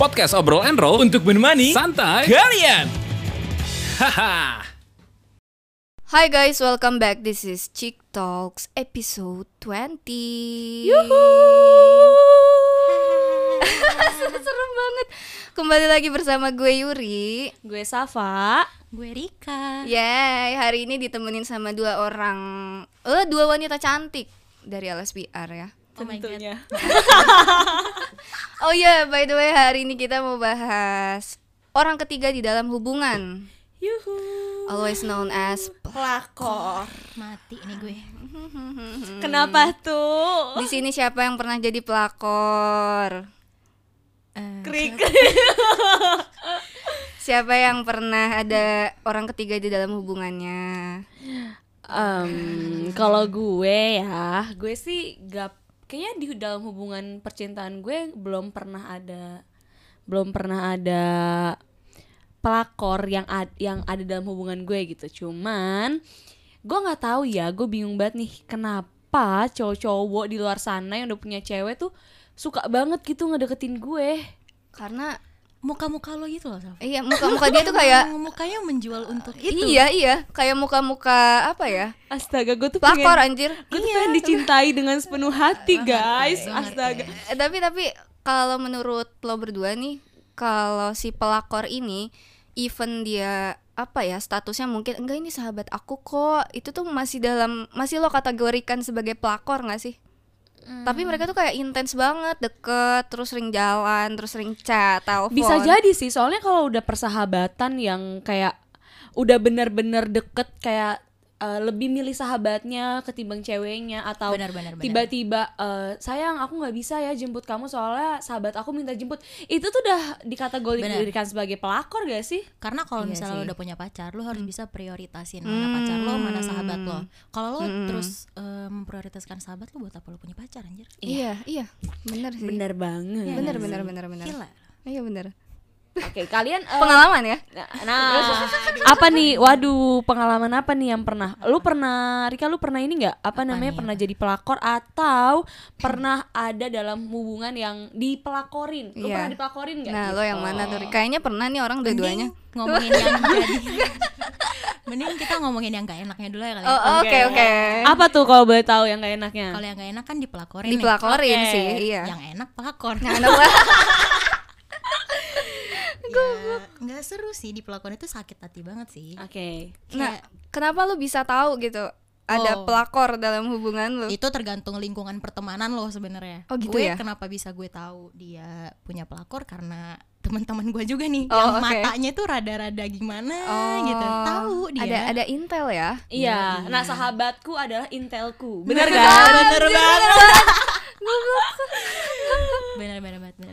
Podcast Obrol and Roll Untuk menemani santai kalian. Haha. Hi guys, welcome back. This is Chick Talks episode 20. Serem banget. Kembali lagi bersama gue Yuri. Gue Safa. Gue Rika. Yay, hari ini ditemenin sama dua orang eh dua wanita cantik dari LSPR ya. Oh my God. Tentunya. Oh iya, by the way hari ini kita mau bahas orang ketiga di dalam hubungan. Yuhu. Always known as Pelakor. Mati nih gue. Kenapa tuh? di sini siapa yang pernah jadi pelakor? Eh, Krik. Siapa yang pernah ada orang ketiga di dalam hubungannya? Em, kalau gue ya, gue sih gak kayaknya di dalam hubungan percintaan gue belum pernah ada belum pernah ada pelakor yang ad, yang ada dalam hubungan gue gitu. Cuman gue nggak tahu ya, gue bingung banget nih kenapa cowok-cowok di luar sana yang udah punya cewek tuh suka banget gitu ngedeketin gue. Karena muka-muka lo gitu loh, Saf. iya muka-muka dia tuh kayak mukanya menjual untuk itu. iya iya kayak muka-muka apa ya? Astaga, gue tuh Pelakor pengen anjir. gue tuh pengen dicintai dengan sepenuh hati guys Gue ngerti. astaga Eh, tapi tapi kalau menurut lo berdua nih, kalau si pelakor ini even dia apa ya statusnya mungkin enggak ini sahabat aku kok itu tuh masih dalam masih lo kategorikan sebagai pelakor nggak sih? Tapi mereka tuh kayak intens banget, deket, terus sering jalan, terus sering chat, telepon. bisa jadi sih soalnya kalau udah persahabatan yang kayak udah bener-bener deket kayak eh, lebih milih sahabatnya ketimbang ceweknya atau Benar, benar, benar. tiba-tiba eh, sayang aku nggak bisa ya jemput kamu soalnya sahabat aku minta jemput itu tuh udah dikategorikan sebagai pelakor gak sih Karena kalau Iya misalnya lo udah punya pacar, lo harus bisa prioritasin mana pacar lo, mana sahabat lo. Kalau lo Hmm. terus eh, memprioritaskan sahabat lo buat apa lo punya pacar anjir? Iya, iya, bener sih. bener banget Iya bener, nggak bener, sih? bener, bener. Gila. Iya bener. Oke kalian eh, Pengalaman ya? Nah, apa nih? Waduh, pengalaman apa nih yang pernah? Lu pernah, Rika, lu pernah ini nggak? Apa, namanya? nih, Pernah jadi pelakor atau pernah ada dalam hubungan yang dipelakorin? Lu Iya. pernah dipelakorin nggak? Nah, lo gitu? yang mana tuh? Kayaknya pernah nih orang dua-duanya. Ngomongin yang jadi. Mending kita ngomongin yang gak enaknya dulu ya kali. ya. Oh, oke, oke. Apa tuh kalau boleh tahu yang gak enaknya? Kalau yang gak enak kan dipelakorin. Dipelakorin Oke. sih, iya. Yang enak pelakor. Yang enak banget. Ya, nggak seru sih di pelakon itu sakit hati banget sih. Oke. Nah, Kayak kenapa lu bisa tahu gitu ada Oh. pelakor dalam hubungan lu? itu tergantung lingkungan pertemanan lo sebenarnya. Oh, gitu gue ya? kenapa bisa gue tahu dia punya pelakor karena teman-teman gue juga nih Oh, yang oke. matanya tuh rada-rada gimana Oh, gitu. Tahu dia. Ada ada intel ya? Iya, nah sahabatku adalah intelku. Bener Bener kan? Bener banget. bener bener bener banget.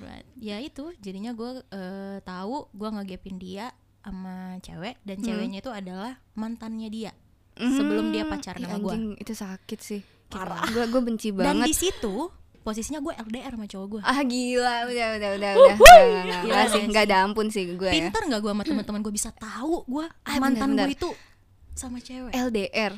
Ya itu jadinya gue eh, tahu gue ngegapin dia sama cewek dan ceweknya itu adalah mantannya dia sebelum dia pacaran sama gue. itu sakit sih. Parah. Gue gue benci Dan banget. di situ posisinya gue LDR sama cowok gue. Ah gila, udah udah udah udah. Nggak, nggak, Gila sih, nggak ada ampun sih gue ya. Pintar nggak gue sama teman-teman gue bisa tahu gue Ah, mantan gue itu sama cewek. LDR.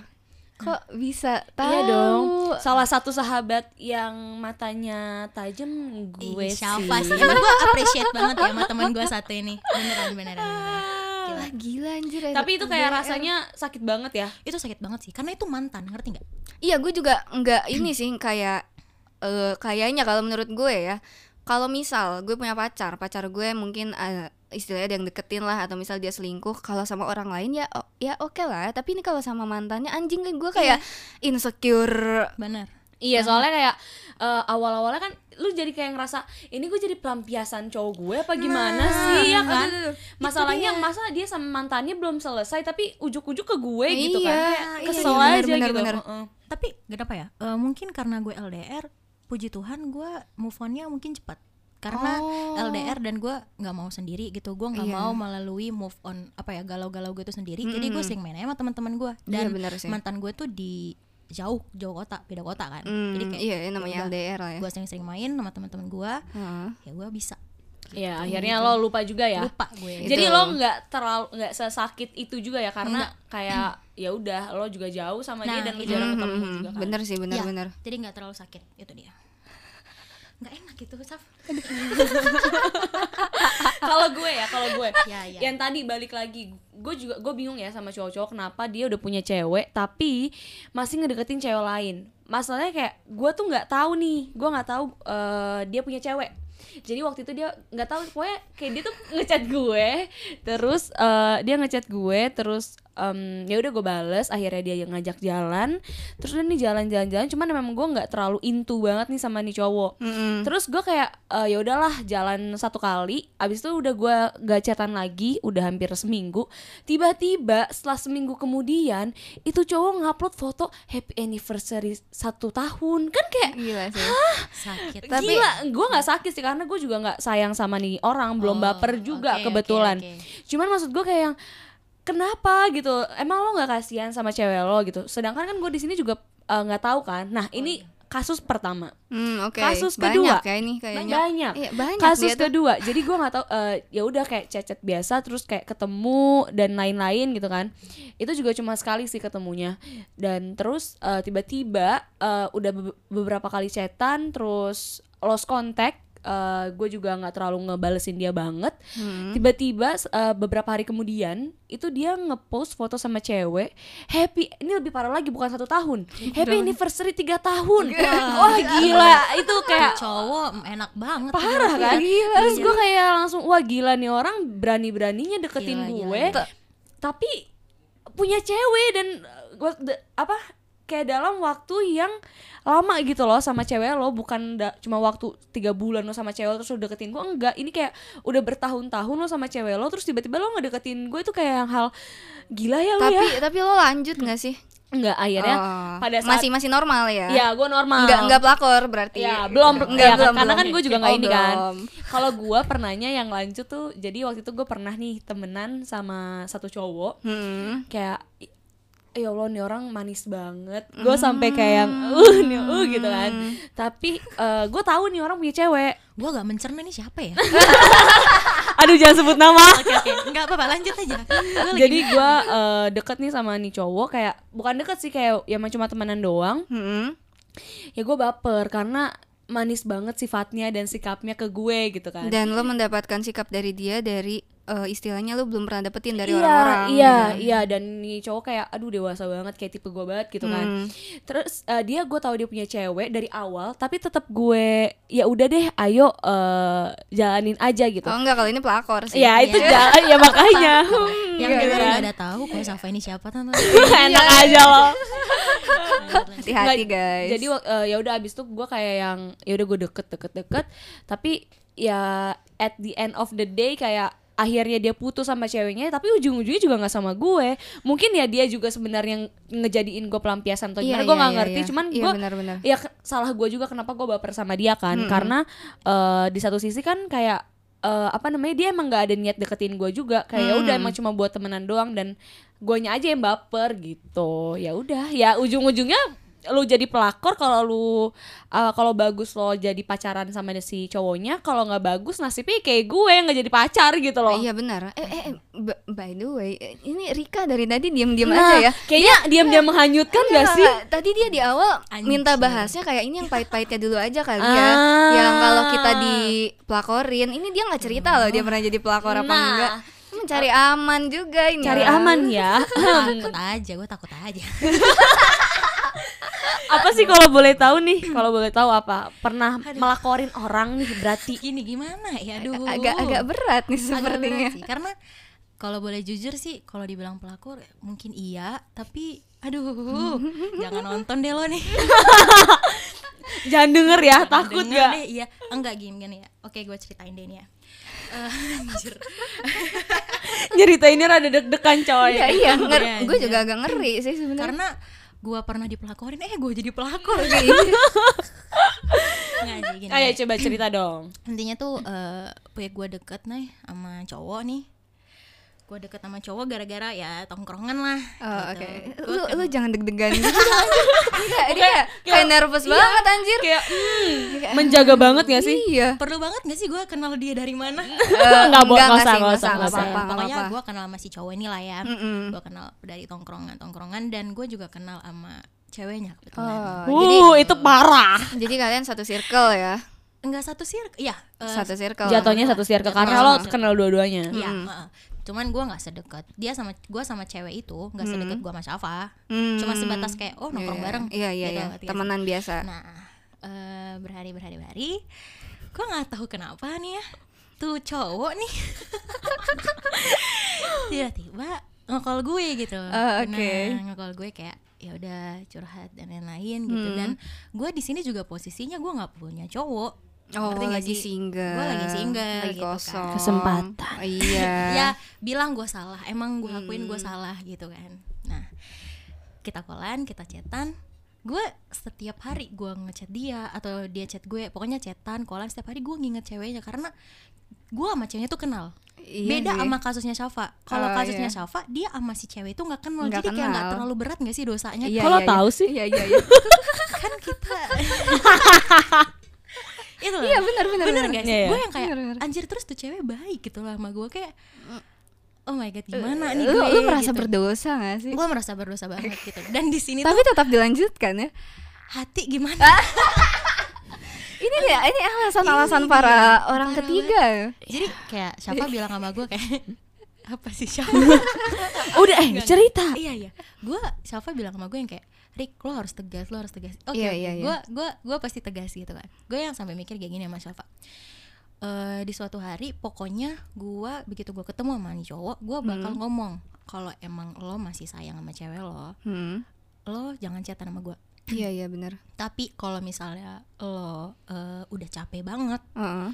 Kok bisa tahu? Iya dong. Salah satu sahabat yang matanya tajam gue Ih, sih. siapa sih? Emang gue appreciate banget ya sama teman gue satu ini. Beneran beneran. beneran. Gila, gila anjir. Tapi itu kayak rasanya sakit banget ya. Itu sakit banget sih, karena itu mantan, ngerti nggak? Iya, gue juga nggak ini sih kayak eh kayaknya kalau menurut gue ya. Kalau misal gue punya pacar, pacar gue mungkin eh, istilahnya ada yang deketin lah atau misal dia selingkuh, kalau sama orang lain ya o- ya oke lah. Tapi ini kalau sama mantannya anjing gue kayak insecure. Bener. Iya, soalnya kayak eh, awal-awalnya kan lu jadi kayak ngerasa ini gue jadi pelampiasan cowok gue apa gimana sih ya kan? Masalahnya masa dia sama mantannya belum selesai tapi ujuk-ujuk ke gue gitu kan. Iya, Kayak iya, kesel iya, aja bener, gitu. bener. Heeh. Tapi kenapa ya? Eh, mungkin karena gue LDR, puji Tuhan gue move onnya mungkin cepat. Karena Oh. LDR dan gue nggak mau sendiri gitu, gue nggak Iya. mau melalui move on apa ya galau-galau gue itu sendiri. Jadi gue sering main aja sama teman-teman gue. Iya, Dan bener sih. mantan gue tuh di jauh jauh kota beda kota kan. Hmm, Jadi kayak iya namanya ya udah, LDR lah ya. gue sering-sering main sama teman-teman gue. Heeh. Ya gue bisa Iya, akhirnya lo lupa juga ya. lupa gue. Jadi lo nggak terlalu nggak sesakit itu juga ya karena kayak ya udah lo juga jauh sama dia Nah, dan lo itu. jarang Hmm, ketemu hmm, juga kan. Bener sih, Ya, bener-bener. Jadi nggak terlalu sakit itu dia. Nggak enak gitu, Saf. kalau gue ya kalau gue. Ya, ya. yang tadi balik lagi gue juga gue bingung ya sama cowok-cowok kenapa dia udah punya cewek tapi masih ngedeketin cewek lain. Masalahnya kayak gue tuh nggak tahu nih gue nggak tahu eh, dia punya cewek. Jadi waktu itu dia nggak tahu pokoknya kayak dia tuh ngechat gue terus eh, dia ngechat gue terus em, ya udah gue bales akhirnya dia yang ngajak jalan terus udah nih jalan-jalan-jalan cuman memang gue nggak terlalu into banget nih sama nih cowok Mm-mm. Terus gue kayak eh, ya udahlah jalan satu kali, abis itu udah gue gak chatan lagi, udah hampir seminggu. Tiba-tiba setelah seminggu kemudian itu cowok ngupload foto happy anniversary satu tahun, kan kayak Gila sih. sakit Tapi- gila. Gue nggak sakit sih karena gue juga nggak sayang sama nih orang, belum Oh, baper juga oke, kebetulan. oke, oke. Cuman maksud gue kayak yang kenapa gitu? Emang lo nggak kasihan sama cewek lo gitu? Sedangkan kan gue di sini juga eh, nggak tahu kan. Nah ini kasus pertama. Hmm, oke. Kasus Banyak kedua. ya ini kayaknya. banyak Iya, banyak kasus kedua jadi gue nggak tahu eh, ya udah kayak chat biasa terus kayak ketemu dan lain-lain gitu kan itu juga cuma sekali sih ketemunya dan terus eh, tiba-tiba eh, udah be- beberapa kali chatan terus lost contact gue juga nggak terlalu ngebalesin dia banget. Hmm. tiba-tiba eh, beberapa hari kemudian itu dia ngepost foto sama cewek happy ini lebih parah lagi bukan satu tahun. Happy anniversary tiga tahun. Wah gila. Itu kayak cowok enak banget. Parah kan? Terus gue kayak langsung wah gila nih orang berani beraninya deketin Gila, gue. Gila. tapi punya cewek dan gue apa kayak dalam waktu yang lama gitu loh sama cewek lo bukan da- cuma waktu tiga bulan lo sama cewek lo terus lo deketin gue enggak ini kayak udah bertahun-tahun lo sama cewek lo terus tiba-tiba lo ngedeketin gue itu kayak yang hal gila ya lo Tapi ya tapi lo lanjut nggak sih? enggak akhirnya Oh, pada saat masih masih normal ya? ya gue normal Enggak enggak pelakor berarti. Ya, belum Enggak, ya, belum, karena belum. kan gue juga nggak Oh, ini kan. belum. Kalau gue pernahnya yang lanjut tuh, jadi waktu itu gue pernah nih temenan sama satu cowok, Hmm. kayak ya Allah nih orang manis banget. Gue sampai kayak yang uh nih uh gitu kan. Tapi gue tahu nih orang punya cewek. gue gak mencerna nih siapa ya Aduh jangan sebut nama. oke oke nggak apa-apa lanjut aja Gua jadi gue deket nih sama nih cowok kayak bukan deket sih kayak ya cuma temenan doang. Hmm. Ya gue baper karena manis banget sifatnya dan sikapnya ke gue gitu kan. Dan lo mendapatkan sikap dari dia dari eh, istilahnya lo belum pernah dapetin dari iya, orang-orang. Iya, gitu. iya dan nih cowok kayak aduh dewasa banget kayak tipe gue banget gitu kan. Hmm. Terus eh, dia gue tahu dia punya cewek dari awal, tapi tetap gue ya udah deh, ayo eh, jalanin aja gitu. Oh enggak kalau ini pelakor sih. Ya itu Iya. jalan ya makanya. yang Gitu denger kan. nggak ada tahu kok Safa ini siapa tante Enak aja loh. Hati-hati guys. Jadi eh, ya udah abis itu gue kayak yang ya udah gue deket deket deket, tapi ya at the end of the day kayak akhirnya dia putus sama ceweknya tapi ujung-ujungnya juga nggak sama gue. Mungkin ya dia juga sebenarnya ng- ngejadiin gue pelampiasan atau Iya, gimana gue iya, nggak iya, ngerti. iya. cuman Iya, gue ya salah gue juga kenapa gue baper sama dia kan. Karena eh, di satu sisi kan kayak eh, apa namanya dia emang nggak ada niat deketin gue juga. Kayak ya udah emang cuma buat temenan doang dan guanya aja yang baper gitu. Ya udah ya ujung-ujungnya lu jadi pelakor kalau lu uh, kalau bagus lo jadi pacaran sama si cowoknya kalau nggak bagus nasibnya kayak gue yang nggak jadi pacar gitu loh Iya benar. Eh, eh, eh, by the way, eh, ini Rika dari tadi diam-diam nah, aja ya. kayaknya diam-diam menghanyutkan gak Enggak, sih. Tadi dia di awal Anjir. minta bahasnya kayak ini yang pahit-pahitnya dulu aja kali ya. Ah. Yang kalau kita dipelakorin, ini dia nggak cerita loh dia pernah jadi pelakor apa Nah. enggak. Mencari aman juga ini. cari aman ya takut aja gue takut aja apa sih kalau boleh tahu nih? Kalau boleh tahu apa? Pernah melakorin orang nih berarti? Gini gimana ya? Aduh. Agak-agak berat nih Agak sepertinya. berat sih, karena kalau boleh jujur sih kalau dibilang pelakor mungkin iya tapi aduh jangan nonton deh lo nih. Jangan denger ya takut Denger gak deh, iya. Enggak gini gini. Ya oke gue ceritain deh nih ya. Eh, anjir. nyeritainnya rada deg-degan coy. Iya, iya, nger- Iya, gue iya. juga agak ngeri sih sebenarnya. karena gue pernah dipelakorin eh gue jadi pelakor. Nggak gini ayo coba cerita dong. Intinya tuh eh punya gue deket nih sama cowok nih gue deket sama cowok gara-gara ya tongkrongan lah Oh, gitu. oke. Gua Lu lu jangan deg-degan gitu. Enggak, dia kayak, kayak nervous banget anjir. kayak hmm, menjaga banget gak sih Iya. perlu banget gak sih gue kenal dia dari mana Eh, Nggak, Bo, nggak usah, sih, nggak nggak usah, nggak nggak usah. apa-apa, nggak pokoknya gue kenal sama si cowok ini lah ya Mm-mm. gue kenal dari tongkrongan tongkrongan dan gue juga kenal sama ceweknya kebetulan Oh, jadi uh itu parah jadi kalian satu circle ya. enggak satu circle ya eh, satu circle Jatuhnya satu circle karena lo kenal dua-duanya. Iya, heeh. Cuman gue nggak sedekat. Dia sama gue sama cewek itu nggak sedekat gue sama Syafa. Hmm. cuma sebatas kayak oh nongkrong Iya, bareng. Iya iya gitu, iya. temenan biasa. Nah eh, berhari berhari berhari gue nggak tahu kenapa nih ya tuh cowok nih. Tiba-tiba ngekol gue gitu. Ah, oke. nah ngekol gue kayak ya udah curhat dan lain-lain gitu. Hmm. dan gue di sini juga posisinya gue nggak punya cowok Oh, Ngerti lagi sih? single. Gue lagi single lagi gitu kan. kosong. Kesempatan. Iya. ya bilang gue salah emang gue akuin Hmm. gue salah gitu kan nah kita kolan kita chatan gue setiap hari gue ngechat dia atau dia chat gue pokoknya chatan kolan setiap hari gue nginget ceweknya karena gue sama ceweknya tuh kenal Iya beda sih. sama kasusnya Syafa kalau Oh, kasusnya iya. Syafa dia sama si cewek itu nggak kenal Nggak jadi kayak nggak kenal. terlalu berat nggak sih dosanya Iya, Kalau iya, iya. tahu sih. Iya iya iya. kan kita itu loh. Iya benar benar. benar. gak sih? Iya, iya. Gue yang kayak Bener, bener. anjir terus tuh cewek baik gitu lah sama gue kayak oh my god gimana nih Lu, gue lu merasa gitu. berdosa gak sih? gue merasa berdosa banget gitu dan di sini Tapi tuh tetap dilanjutkan ya. hati gimana Ini ya, ini alasan-alasan para orang parah ketiga. jadi kayak siapa bilang sama gue kayak apa sih siapa Udah eh cerita. iya iya gue siapa bilang sama gue yang kayak Rick lo harus tegas lo harus tegas oke Iya, oke. iya, iya. gue gue gue pasti tegas gitu kan gue yang sampai mikir kayak gini sama Syafa Eh, di suatu hari pokoknya gue begitu gue ketemu sama nih cowok gue bakal ngomong kalau emang lo masih sayang sama cewek lo Hmm. lo jangan chatan sama gue Iya iya benar. tapi kalau misalnya lo eh, udah capek banget Heeh.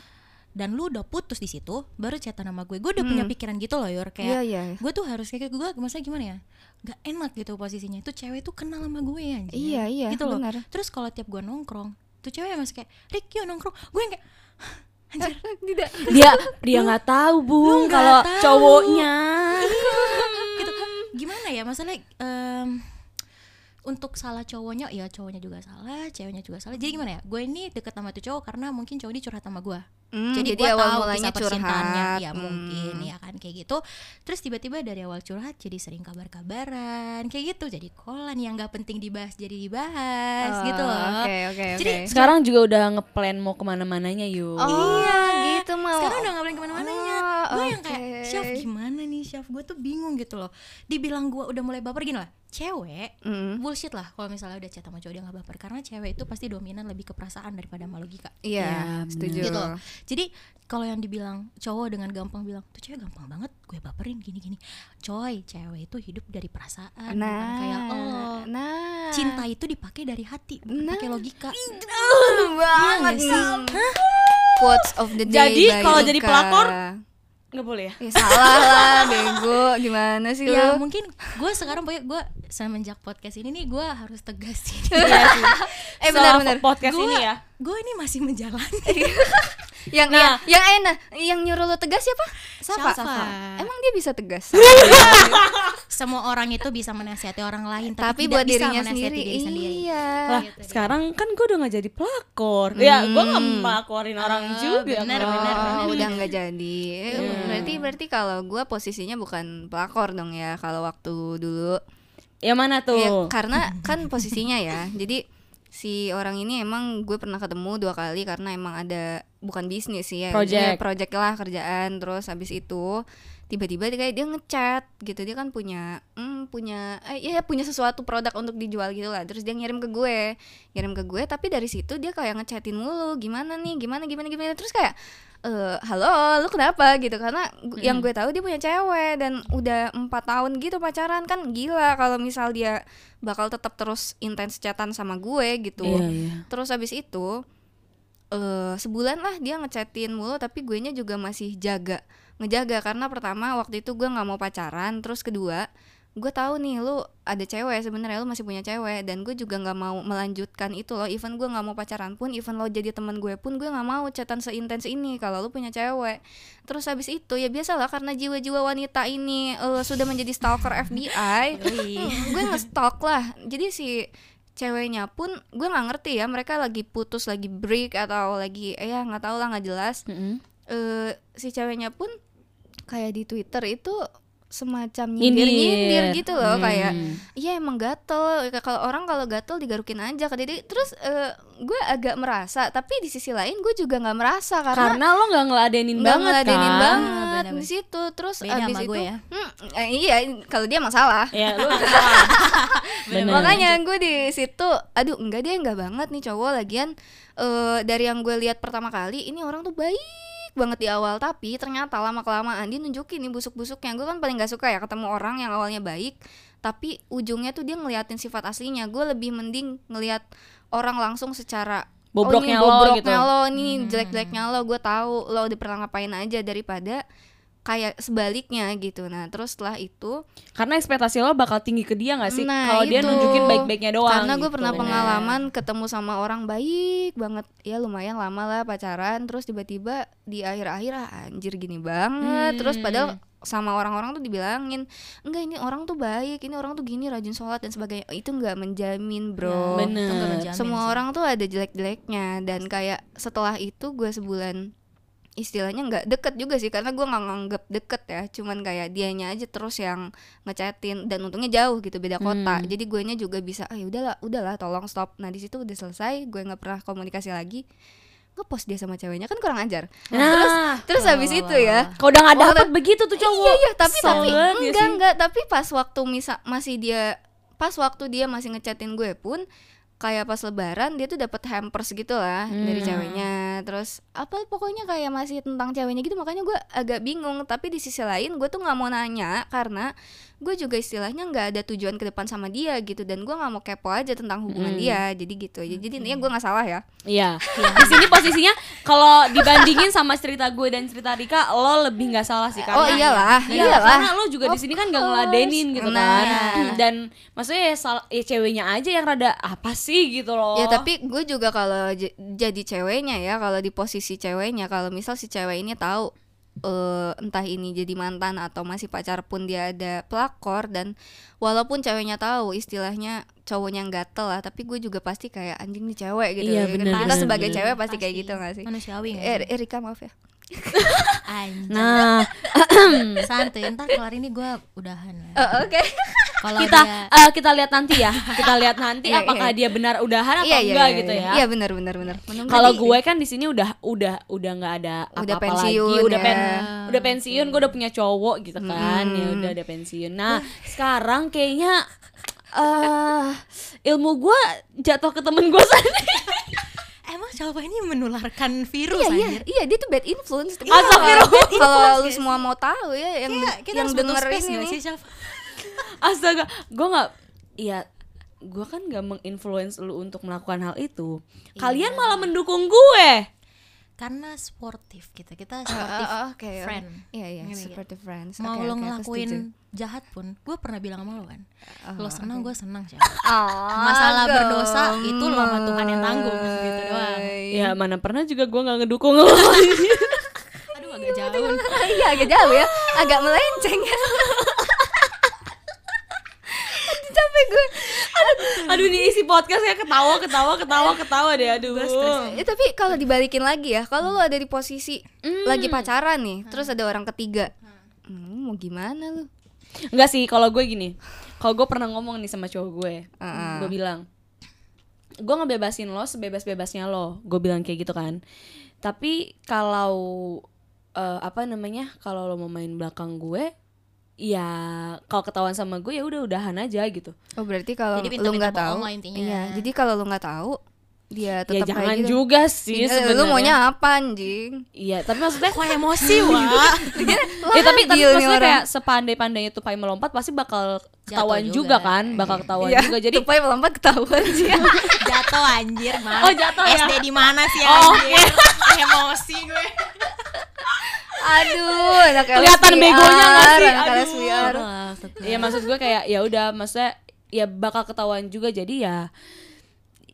Dan lu udah putus di situ baru chatan sama gue. Gue udah punya pikiran gitu loh yor. Iya kayak iya. gue tuh harus kayak gue maksudnya gimana ya? Gak enak gitu posisinya. Itu cewek tuh kenal sama gue anjir Iya iya. gitu loh. benar. terus kalau tiap gue nongkrong tuh cewek masih kayak Rick yuk nongkrong. Gue yang kayak anjir. Tidak. Dia dia nggak tahu bung nggak kalau cowoknya. gitu. Gimana ya? Masalah em, untuk salah cowoknya ya cowoknya juga salah ceweknya juga salah jadi gimana ya gue ini deket sama tuh cowok karena mungkin cowok ini curhat sama gue Hmm, jadi, jadi gue awal tahu mulanya kisah percintaannya curhat. ya Hmm. mungkin ya kan kayak gitu terus tiba-tiba dari awal curhat jadi sering kabar-kabaran kayak gitu jadi kolan yang nggak penting dibahas jadi dibahas gitu Oh, loh Oke oke oke. Jadi, Sekarang juga udah ngeplan mau ke mana-mananya yuk. Oh, iya gitu mau. sekarang udah boleh ke mana-mananya Oh, gue yang oke. kayak chef gimana chef gue tuh bingung gitu loh dibilang gue udah mulai baper gini lah cewek Hmm. bullshit lah kalau misalnya udah chat sama cowok dia nggak baper karena cewek itu pasti dominan lebih ke perasaan daripada sama logika Iya, Iya, setuju. gitu loh. Jadi kalau yang dibilang cowok dengan gampang bilang tuh cewek gampang banget gue baperin gini-gini. Coy, cewek itu hidup dari perasaan bukan Nah, kayak oh. nah, Cinta itu dipakai dari hati, bukan Nah. pakai logika. banget Iya nih. Quotes of the day. Jadi, kalau jadi pelakor, Nggak boleh ya? Ya salah lah, bego. Gimana sih Ya lu? mungkin gue sekarang pokoknya gue semenjak podcast ini nih gue harus tegas sih. Eh benar-benar. podcast Gua- ini ya. Gue ini masih menjalani. Yang Nah. yang, yang enak, yang nyuruh lu tegas siapa? Safa. Safa. Emang dia bisa tegas? Semua orang itu bisa menasihati orang lain, tapi, Tapi tidak buat bisa dirinya menasihati sendiri. diri sendiri. Iya. Lah, sekarang kan gue udah gak jadi pelakor. Ya, gue gak melakorin orang Ah, juga. benar, kok. benar, benar. Oh, udah nggak jadi. Iya. Berarti berarti kalau gue posisinya bukan pelakor dong ya kalau waktu dulu. Yang mana tuh? Ya, karena kan posisinya ya. Jadi si orang ini emang gue pernah ketemu dua kali karena emang ada bukan bisnis sih ya. Project. Ya, project lah kerjaan terus habis itu tiba-tiba dia kayak dia ngechat gitu dia kan punya hmm, punya eh, ya punya sesuatu produk untuk dijual gitu lah terus dia ngirim ke gue ngirim ke gue tapi dari situ dia kayak ngechatin mulu gimana nih gimana gimana gimana terus kayak eh halo lu kenapa? Gitu. Karena gu- yang gue tahu dia punya cewek dan udah empat tahun gitu pacaran kan gila kalau misal dia bakal tetap terus intens chatan sama gue gitu. Iya, iya. terus habis itu eh sebulan lah dia ngechatin mulu tapi gue nya juga masih jaga ngejaga. Karena pertama waktu itu gue nggak mau pacaran terus kedua gue tahu nih lu ada cewek sebenarnya lu masih punya cewek dan gue juga nggak mau melanjutkan itu loh. Even gue nggak mau pacaran pun even lo jadi teman gue pun gue nggak mau chatan seintens ini kalau lu punya cewek. Terus habis itu ya biasalah karena jiwa-jiwa wanita ini eh, sudah menjadi stalker FBI gue nge-stalk lah. Jadi si ceweknya pun gue nggak ngerti ya mereka lagi putus lagi break atau lagi eh ya nggak tahu lah nggak jelas. Mm-mm. eh si ceweknya pun kayak di Twitter itu semacam nyindir nyindir Nyindir. gitu loh Hmm. kayak iya emang gatel kalau orang kalau gatel digarukin aja ke jadi terus eh, gue agak merasa tapi di sisi lain gue juga nggak merasa karena Karena lo nggak ngeladenin nggak banget ngeladenin kan. banget Beda, di situ terus Beda abis sama itu gue ya. hmm, eh, iya kalau dia masalah Ya lu Bener. makanya gue di situ aduh enggak dia enggak banget nih cowok lagian eh dari yang gue lihat pertama kali ini orang tuh baik banget di awal tapi ternyata lama kelamaan dia nunjukin nih busuk-busuknya. Gue kan paling gak suka ya ketemu orang yang awalnya baik tapi ujungnya tuh dia ngeliatin sifat aslinya. Gue lebih mending ngelihat orang langsung secara Bobroknya oh, ini lo bobroknya gitu." lo ini jelek-jeleknya lo gue tahu lo udah pernah ngapain aja daripada kayak sebaliknya gitu nah terus setelah itu Karena ekspektasi lo bakal tinggi ke dia gak sih? Nah, Kalau dia nunjukin baik-baiknya doang Karena gue gitu. pernah pengalaman ketemu sama orang baik banget Ya lumayan lama lah pacaran Terus tiba-tiba di akhir-akhir ah, anjir gini banget Terus Hmm. padahal sama orang-orang tuh dibilangin Enggak ini orang tuh baik Ini orang tuh gini rajin sholat dan sebagainya Itu nggak menjamin bro nggak Bener menjamin Semua sih. orang tuh ada jelek-jeleknya Dan kayak setelah itu gue sebulan istilahnya nggak deket juga sih karena gue nggak nganggep deket ya. Cuman kayak dianya aja terus yang ngechatin dan untungnya jauh gitu beda kota. Hmm. jadi guenya juga bisa ah ya udahlah udahlah tolong stop. Nah di situ udah selesai gue nggak pernah komunikasi lagi. Ngepost dia sama ceweknya kan kurang ajar. Nah terus habis itu ya Kalau udah gak Waktu- dapet begitu tuh cowok? iya iya tapi tapi ya enggak sih. enggak. Tapi pas waktu misa masih dia pas waktu dia masih ngechatin gue pun kayak pas lebaran dia tuh dapat hampers gitu lah dari Hmm. ceweknya terus apa pokoknya kayak masih tentang ceweknya gitu makanya gue agak bingung tapi di sisi lain gue tuh nggak mau nanya karena gue juga istilahnya nggak ada tujuan ke depan sama dia gitu dan gue nggak mau kepo aja tentang hubungan Hmm. dia jadi gitu aja jadi intinya gue nggak salah ya Iya. Di sini posisinya kalau dibandingin sama cerita gue dan cerita Rika, lo lebih nggak salah sih karena oh iyalah Iya, iyalah karena lo juga di sini kan gak ngeladenin gitu Nah, kan. iya. Dan maksudnya ya, sal- ya ceweknya aja yang rada apa sih gitu loh. Ya tapi gue juga kalau jadi ceweknya ya kalau di posisi ceweknya kalau misal si cewek ini tahu eh, entah ini jadi mantan atau masih pacar pun dia ada pelakor dan walaupun ceweknya tahu istilahnya cowoknya gatel lah tapi gue juga pasti kayak anjing nih cewek gitu Iya, ya kan. bener, kita bener, sebagai bener. cewek pasti, kayak gitu gak sih Manusiawi nggak sih? Erika maaf ya. Nah, santai ntar kelar ini gue udahan ya. Oh, oke Kalau kita dia eh, kita lihat nanti ya. Kita lihat nanti Iya, apakah iya. dia benar udahan atau iya iya enggak iya, gitu iya. ya. iya benar benar benar Kalau gue kan di sini udah udah udah nggak ada Udah apa-apa pensiun lagi, udah ya. pen, udah pensiun, gue udah punya cowok gitu kan, ya udah ada pensiun. Nah sekarang kayaknya eh ilmu gue jatuh ke temen gue sendiri. emang cowok ini menularkan virus Iya iya iya dia tuh bad influence. Iya, influence Kalau lu semua mau tahu ya yang Kayak kita yang harus butuh denger space ini sih siapa? Astaga, gue nggak, ya gue kan gak menginfluence lu untuk melakukan hal itu. Kalian Iya. malah mendukung gue. Karena sportif kita, kita Ah, sportif ah, Oke. oke. friend. Iya iya, gak? seperti friends. Mau Oke, lo oke, aku ngelakuin jahat pun, gue pernah bilang sama lo kan, Oh, lo senang gue senang sih. Oh, Masalah gemes. berdosa itu lo sama Tuhan yang tanggung gitu doang. Ya mana pernah juga gue nggak ngedukung lo. Aduh agak jauh. Iya agak jauh ya, agak melenceng ya. Aduh, Capek gue. Aduh ini isi podcastnya ketawa ketawa ketawa ketawa deh aduh. Eh, tapi kalau dibalikin lagi ya, kalau lo ada di posisi lagi pacaran nih, terus ada orang ketiga, hmm, mau gimana lu? Enggak sih kalau gue gini. Kalau gue pernah ngomong nih sama cowok gue, Ah. gue bilang, gue ngebebasin lo sebebas-bebasnya lo. Gue bilang kayak gitu kan. Tapi kalau eh, apa namanya, kalau lo mau main belakang gue, ya kalau ketahuan sama gue ya udah udahan aja gitu. Oh berarti kalau lu nggak tahu, iya. Jadi kalau lu nggak tahu, dia Ya tetap jangan kayak gitu. juga sih Eh, sebenarnya. lu maunya apa anjing? Iya, tapi maksudnya Kok emosi wah? ya tapi tapi maksudnya orang. kayak sepandai-pandainya tupai melompat pasti bakal ketahuan juga. juga. kan, bakal ketahuan Iya, juga. Jadi tupai melompat ketahuan sih. jatuh anjir mana? Oh, jatuh ya? SD di mana sih Oh, anjir? Emosi gue. Aduh, anak Kelihatan begonya nggak sih? Aduh. LSPR. Iya maksud gue kayak ya udah maksudnya ya bakal ketahuan juga jadi ya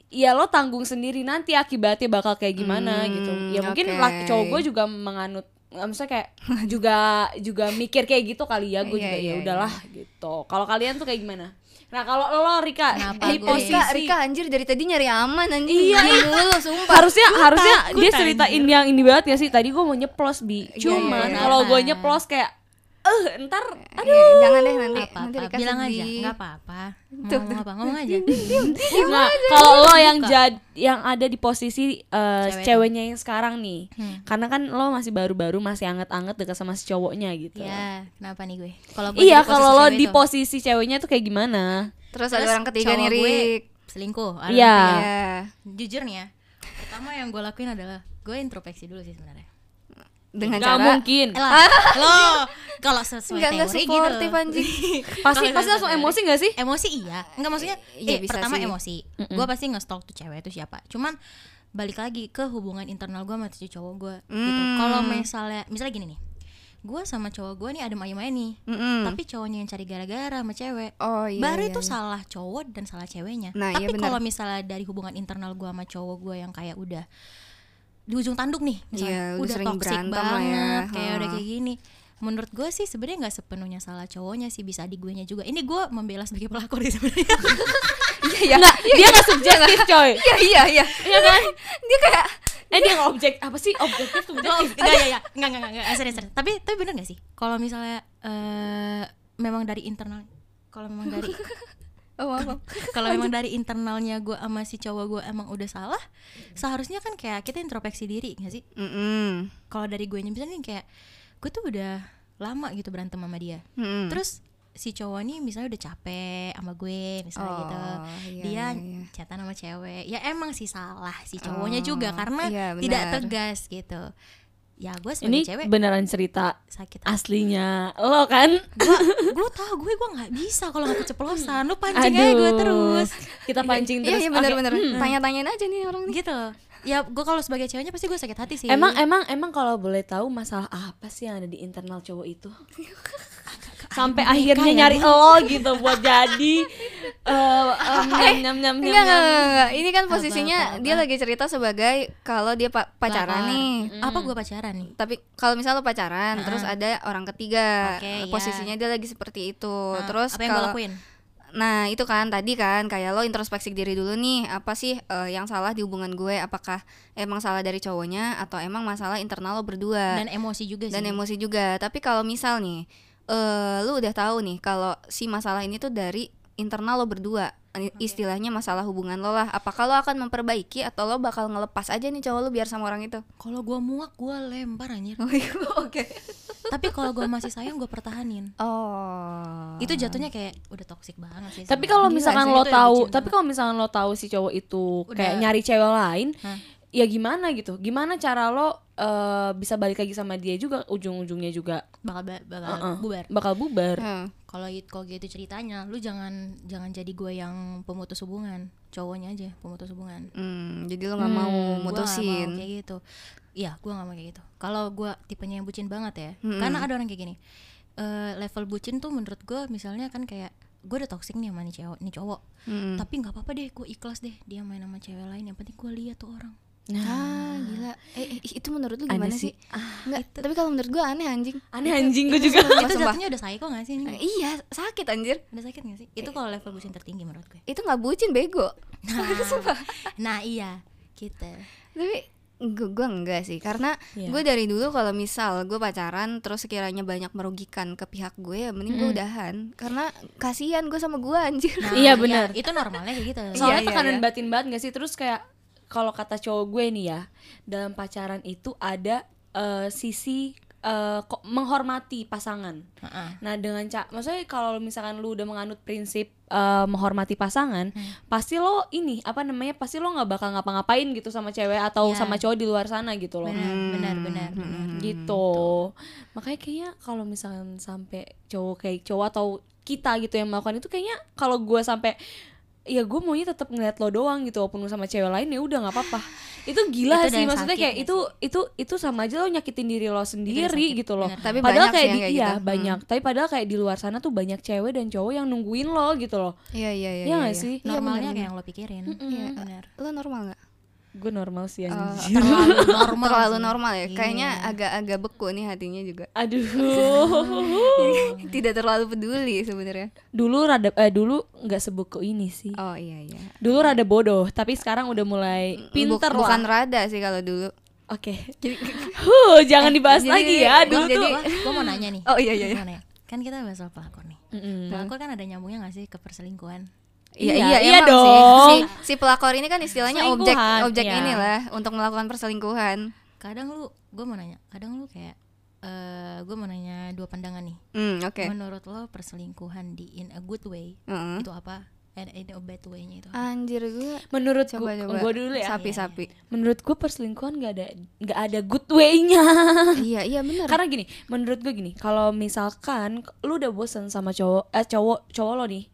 ya lo tanggung sendiri nanti akibatnya bakal kayak gimana Hmm, gitu. Ya mungkin oke. laki cowok gue juga menganut maksudnya kayak juga juga mikir kayak gitu kali ya gue Iya, juga iya, ya udahlah gitu. Kalau kalian tuh kayak gimana? Nah kalau lo Rika Kenapa di gue? posisi Rika, Rika anjir dari tadi nyari aman anjing. Iya, Diem dulu sumpah. harusnya harusnya takut, dia ceritain yang ini banget ya sih tadi gue mau nyeplos bi Iya, cuman iya, kalau gue nyeplos kayak eh ntar Iya, jangan deh nanti apa nanti apa bilang aja nggak apa-apa ngomong apa ngomong aja Nah, kalau lo yang jad yang ada di posisi uh, Cewek ceweknya yang sekarang nih, Hmm. karena kan lo masih baru-baru masih anget-anget dekat sama si cowoknya gitu. ya kenapa nih gue kalau Iya, kalau lo di itu, posisi ceweknya tuh kayak gimana? Terus, terus ada orang ketiga nih Rik. selingkuh ada Iya. ketiga. Iya. jujur nih ya pertama yang gue lakuin adalah gue introspeksi dulu sih sebenarnya Dengan Gak cara mungkin. Eh lah, lo kalau sesuai enggak teori supportif gitu anjing. Pasti pasti langsung emosi gak sih? emosi iya enggak maksudnya Iya, eh, bisa pertama sih. emosi gue pasti nge-stalk tuh cewek itu siapa cuman balik lagi ke hubungan internal gue sama si cowok gue gitu Hmm. kalau misalnya misalnya gini nih gue sama cowok gue nih ada ayam ayam nih Mm-mm. tapi cowoknya yang cari gara-gara sama cewek Oh iya. baru iya, itu iya. salah cowok dan salah ceweknya Nah, iya tapi benar. kalau misalnya dari hubungan internal gue sama cowok gue yang kayak udah di ujung tanduk nih misalnya Iya, udah udah toxic ya. banget kayak udah Ha. kayak gini menurut gue sih sebenarnya nggak sepenuhnya salah cowoknya sih bisa di gue nya juga ini gue membela sebagai pelakor sih sebenarnya Iya, Nggak, dia gak subjektif coy. iya iya iya. Iya kan? Dia kayak Eh dia gak objek apa sih objektif subjektif? enggak ya ya enggak enggak enggak, enggak serius, serius. tapi tapi bener gak sih kalau misalnya eh memang dari internal kalau memang dari oh, kalau memang dari internalnya gue sama si cowok gue emang udah salah seharusnya kan kayak kita introspeksi diri gak sih Mm-mm. kalau dari gue nya misalnya nih kayak gue tuh udah lama gitu berantem sama dia Mm-mm. terus si cowok nih misalnya udah capek sama gue misalnya Oh, gitu iya, dia iya, iya. chatan sama cewek ya emang sih salah si cowoknya Oh, juga karena iya, tidak tegas gitu ya gue sebagai Ini cewek beneran cerita sakit aslinya lo kan? gua lu tau gue gue nggak bisa kalau nggak keceplosan lu pancing aja gue terus Kita pancing Iya terus. iya Oke. benar-benar. Tanya-tanyain aja nih orang nih. gitu ya gue kalau sebagai ceweknya pasti gue sakit hati sih Emang emang emang kalau boleh tahu masalah apa sih yang ada di internal cowok itu? Sampai akhirnya ya, nyari lo gitu buat jadi eh em, nyam nyam nyam Enggak, nyam. enggak, enggak, enggak. Ini kan posisinya apa, dia lagi cerita sebagai kalau dia pa- pacaran nih. apa gue pacaran nih Tapi kalau misalnya lo pacaran, terus ada orang ketiga, Oke, iya. posisinya dia lagi seperti itu. Nah, terus apa yang gue kalau lakuin Nah itu kan tadi kan kayak lo introspeksi diri dulu nih apa sih eh, yang salah di hubungan gue? Apakah emang salah dari cowoknya atau emang masalah internal lo berdua? Dan emosi juga sih. dan emosi juga. Tapi kalau misal nih eh lu udah tahu nih kalau si masalah ini tuh dari internal lo berdua istilahnya masalah hubungan lo lah. Apakah lo akan memperbaiki atau lo bakal ngelepas aja nih cowok lo biar sama orang itu? Kalau gue muak gue lempar anjir. Oke. Tapi kalau gue masih sayang gue pertahanin. Oh. Itu jatuhnya kayak udah toxic banget sih Tapi kalau misalkan lo tahu, tapi kalau misalkan lo tahu si cowok itu Udah. kayak nyari cewek lain, Hah? Ya gimana gitu? Gimana cara lo eh, bisa balik lagi sama dia juga ujung-ujungnya juga bakal ba- bakal Uh-uh. bubar bakal bubar. Hmm. kalau it- kalau gitu ceritanya lu jangan jangan jadi gue yang pemutus hubungan cowoknya aja pemutus hubungan Hmm, jadi lo nggak mau Gua nggak mutusin mau kayak gitu iya gue nggak mau kayak gitu kalau gue tipenya yang bucin banget ya Mm-mm. karena ada orang kayak gini Eh, level bucin tuh menurut gue misalnya kan kayak gue udah toxic nih sama nih cowok nih cowok Hmm. tapi nggak apa-apa deh gue ikhlas deh dia main sama cewek lain yang penting gue lihat tuh orang ah gila. Eh, eh, itu menurut lu gimana sih. sih? Nggak, tapi kalau menurut gue aneh anjing. Aneh anjing gue juga. Sumpah, itu jatuhnya udah psycho gak sih ini Eh, iya sakit anjir. Udah sakit gak sih? Itu kalau level bucin tertinggi menurut gue. itu nggak bucin bego. Nah, nah iya. Gitu. Tapi gue gue enggak sih. Karena Iya. gue dari dulu kalau misal gue pacaran terus sekiranya banyak merugikan ke pihak gue ya mending gue udahan. Karena kasihan gue sama gue anjir. Nah, Iya, benar. itu normalnya kayak gitu. Soalnya Iya, iya, tekanan iya. batin banget gak sih? Terus kayak kalau kata cowok gue nih ya, dalam pacaran itu ada eh, sisi eh, kok menghormati pasangan. Heeh. Nah dengan cak, maksudnya kalau misalkan lu udah menganut prinsip eh, menghormati pasangan, pasti lo ini apa namanya, pasti lo nggak bakal ngapa-ngapain gitu sama cewek atau Iya. sama cowok di luar sana gitu loh. benar benar benar benar gitu. Makanya kayaknya kalau misalkan sampai cowok kayak cowok atau kita gitu yang melakukan itu kayaknya kalau gue sampai ya gue maunya tetap ngeliat lo doang gitu walaupun sama cewek lain ya udah nggak apa-apa. Itu gila Itu sih maksudnya kayak ya itu itu itu sama aja lo nyakitin diri lo sendiri sakit, gitu loh. Bener. Tapi padahal banyak kayak sih di kayak iya gitu. banyak. Tapi padahal kayak di luar sana tuh banyak cewek dan cowok yang nungguin lo gitu loh. Iya iya iya Iya nggak sih? Iya, normalnya bener, kayak yang lo pikirin. Iya. benar bener. lo normal nggak gue normal sih Oh, anjir. terlalu normal terlalu sih. normal ya kayaknya Iya. agak-agak beku nih hatinya juga aduh tidak terlalu peduli sebenarnya dulu rada eh dulu nggak sebuku ini sih oh iya iya dulu rada bodoh tapi sekarang udah mulai pinter Buk- bukan lah rada sih kalau dulu Oke. Huh, jangan dibahas jadi- lagi ya. jadi- Dulu jadi- tuh. gue mau nanya nih Oh, iya, iya, iya. Nanya. kan kita bahas soal pelakor nih Mm-mm. pelakor kan ada nyambungnya gak sih ke perselingkuhan Iya, Iya, iya, iya emang dong. sih. Si, si pelakor ini kan istilahnya objek objek iya. inilah untuk melakukan perselingkuhan. kadang lu gue mau nanya kadang lu kayak eh gue mau nanya dua pandangan nih Hmm, oke. menurut lo perselingkuhan di in a good way Heeh. itu apa and in a bad way-nya itu? Anjir gue Menurut coba gua, coba. gua dulu ya. Sapi-sapi. Menurut gue perselingkuhan gak ada nggak ada good way-nya. Iya, iya benar. Karena gini, menurut gue gini, kalau misalkan lu udah bosen sama cowok eh cowok cowok lo nih,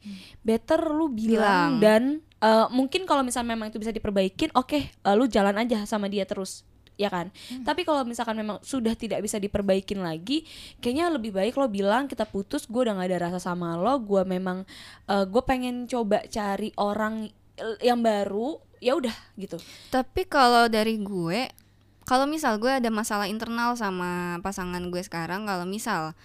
better lu bilang, Bilang. dan eh, mungkin kalau misalnya memang itu bisa diperbaikin, oke, eh, lu jalan aja sama dia terus. Ya kan, tapi kalau misalkan memang sudah tidak bisa diperbaikin lagi, kayaknya lebih baik lo bilang kita putus, gue udah gak ada rasa sama lo, gue memang gue pengen coba cari orang eh, yang baru, ya udah gitu. Tapi kalau dari gue, kalau misal gue ada masalah internal sama pasangan gue sekarang, kalau misal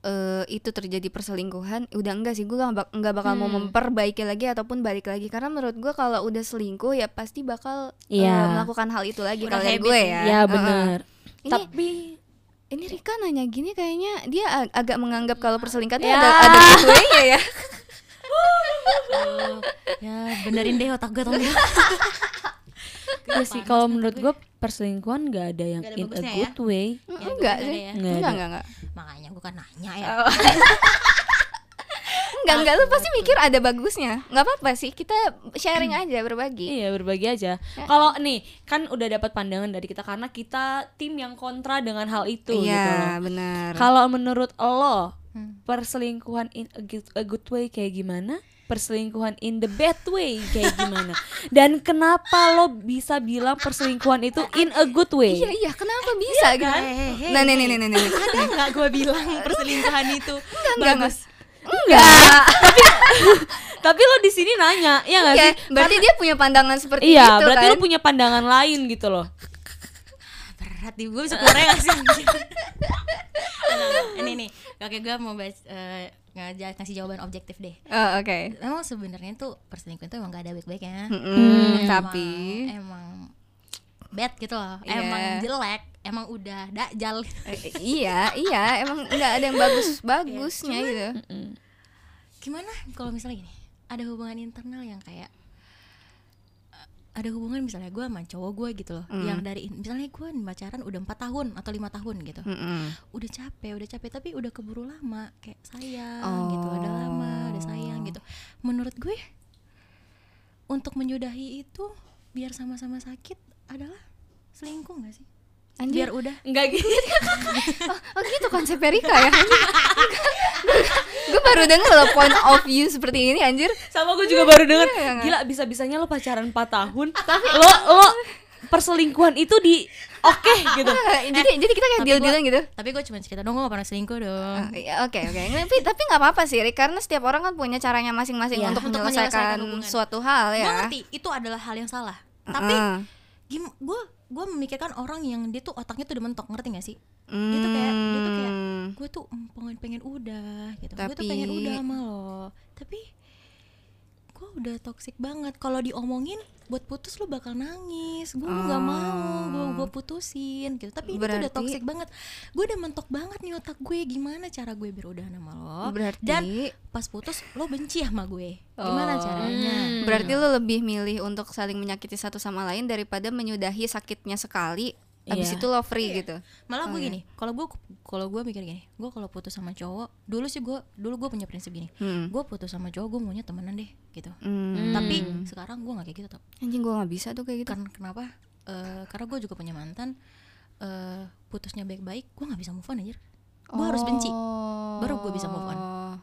eh, itu terjadi perselingkuhan, udah enggak sih gue nggak bak- bakal mau Hmm. memperbaiki lagi ataupun balik lagi karena menurut gue kalau udah selingkuh ya pasti bakal eh, Iya. melakukan hal itu lagi kalau gue ya. Ya Heeh. bener. Ini Tapi ini Rika nanya gini kayaknya dia ag- agak menganggap kalau perselingkuhan itu Ya. ada ada way-nya ya. Ya benerin deh otak gue tolong Iya sih kalau menurut gue perselingkuhan gak ada yang Nggak ada in a ya? good way. Mm, Ya, enggak sih. ya. Nggak Enggak, ada. enggak, enggak. makanya gue kan nanya ya Oh. Enggak, enggak lu pasti mikir ada bagusnya. Enggak apa-apa sih, kita sharing aja, berbagi. Iya berbagi aja. Ya. Kalau nih kan udah dapat pandangan dari kita karena kita tim yang kontra dengan hal itu gitu loh. Iya, benar. Kalau menurut lo Hmm. perselingkuhan in a good, a good way kayak gimana? Perselingkuhan in the bad way kayak gimana? Dan kenapa lo bisa bilang perselingkuhan itu in a good way? Iya, iya, kenapa bisa gitu? Hehehe. Nah, nih, nih, nih, nih, nih. ada nggak gue bilang perselingkuhan itu enggak, bagus Enggak. Tapi lo di sini nanya, ya nggak Iya, sih? berarti dia punya pandangan seperti Iya, itu berarti kan? lo punya pandangan lain gitu loh. berat di gue bisa keluarnya gak sih? Nah, ini nih oke gue mau bahas eh, ngaja- ngasih jawaban objektif deh Oh, oke. emang sebenarnya tuh perselingkuhan tuh emang gak ada baik-baiknya Mm, Emang- tapi emang bad gitu loh Iya. emang jelek emang udah dakjal eh, iya, iya, emang enggak ada yang bagus-bagusnya Iya, gitu. gimana kalau misalnya gini ada hubungan internal yang kayak eh, ada hubungan misalnya gue sama cowok gue gitu loh Hmm. yang dari misalnya gue pacaran udah empat tahun atau lima tahun gitu Mm-mm. udah capek udah capek tapi udah keburu lama kayak sayang Oh. gitu udah lama udah sayang gitu menurut gue untuk menyudahi itu biar sama-sama sakit adalah selingkuh gak sih Anjir. biar udah Enggak gitu. Oh gitu konsepnya Rika ya Gue baru denger loh point of view seperti ini anjir Sama gue juga baru denger Iya, nggak? Gila bisa-bisanya lo pacaran 4 tahun Tapi lo, lo perselingkuhan itu di oke gitu Jadi jadi kita kayak deal-dealan gitu tapi gue cuma cerita dong gue gak pernah selingkuh dong Ah, iya, Oke oke tapi tapi nggak apa-apa sih Rik karena setiap orang kan punya caranya masing-masing Iya. untuk, Untuk menyelesaikan, menyelesaikan hubungan. suatu hal gue ya. ngerti itu adalah hal yang salah tapi gim gue gue memikirkan orang yang dia tuh otaknya tuh udah mentok ngerti gak sih? Dia tuh kayak dia tuh kayak Hmm. gue tuh mm, pengen pengen udah gitu. Gue tuh Tapi- pengen udah sama lo. Tapi gue udah toxic banget? Kalau diomongin buat putus lo bakal nangis. Gue nggak mau gue gue putusin gitu. Tapi ini tuh udah Oh. Berarti- toxic banget. Gue udah mentok banget nih otak gue. Gimana cara gue biar udah sama lo? Berarti dan pas putus lo benci sama gue. Gimana Oh. caranya? Berarti lo lebih milih untuk saling menyakiti satu sama lain daripada menyudahi sakitnya sekali habis Iya. itu lo free gitu. malah Oh, gue iya. gini kalau gue kalau gue mikir gini gue kalau putus sama cowok dulu sih gue dulu gue punya prinsip gini Hmm. gue putus sama cowok gue maunya temenan deh gitu Hmm. tapi sekarang gue nggak kayak gitu tuh anjing gue nggak bisa tuh kayak gitu. kan kenapa Eh, karena gue juga punya mantan eh putusnya baik-baik gue nggak bisa move on anjir gue harus benci baru gue bisa move on.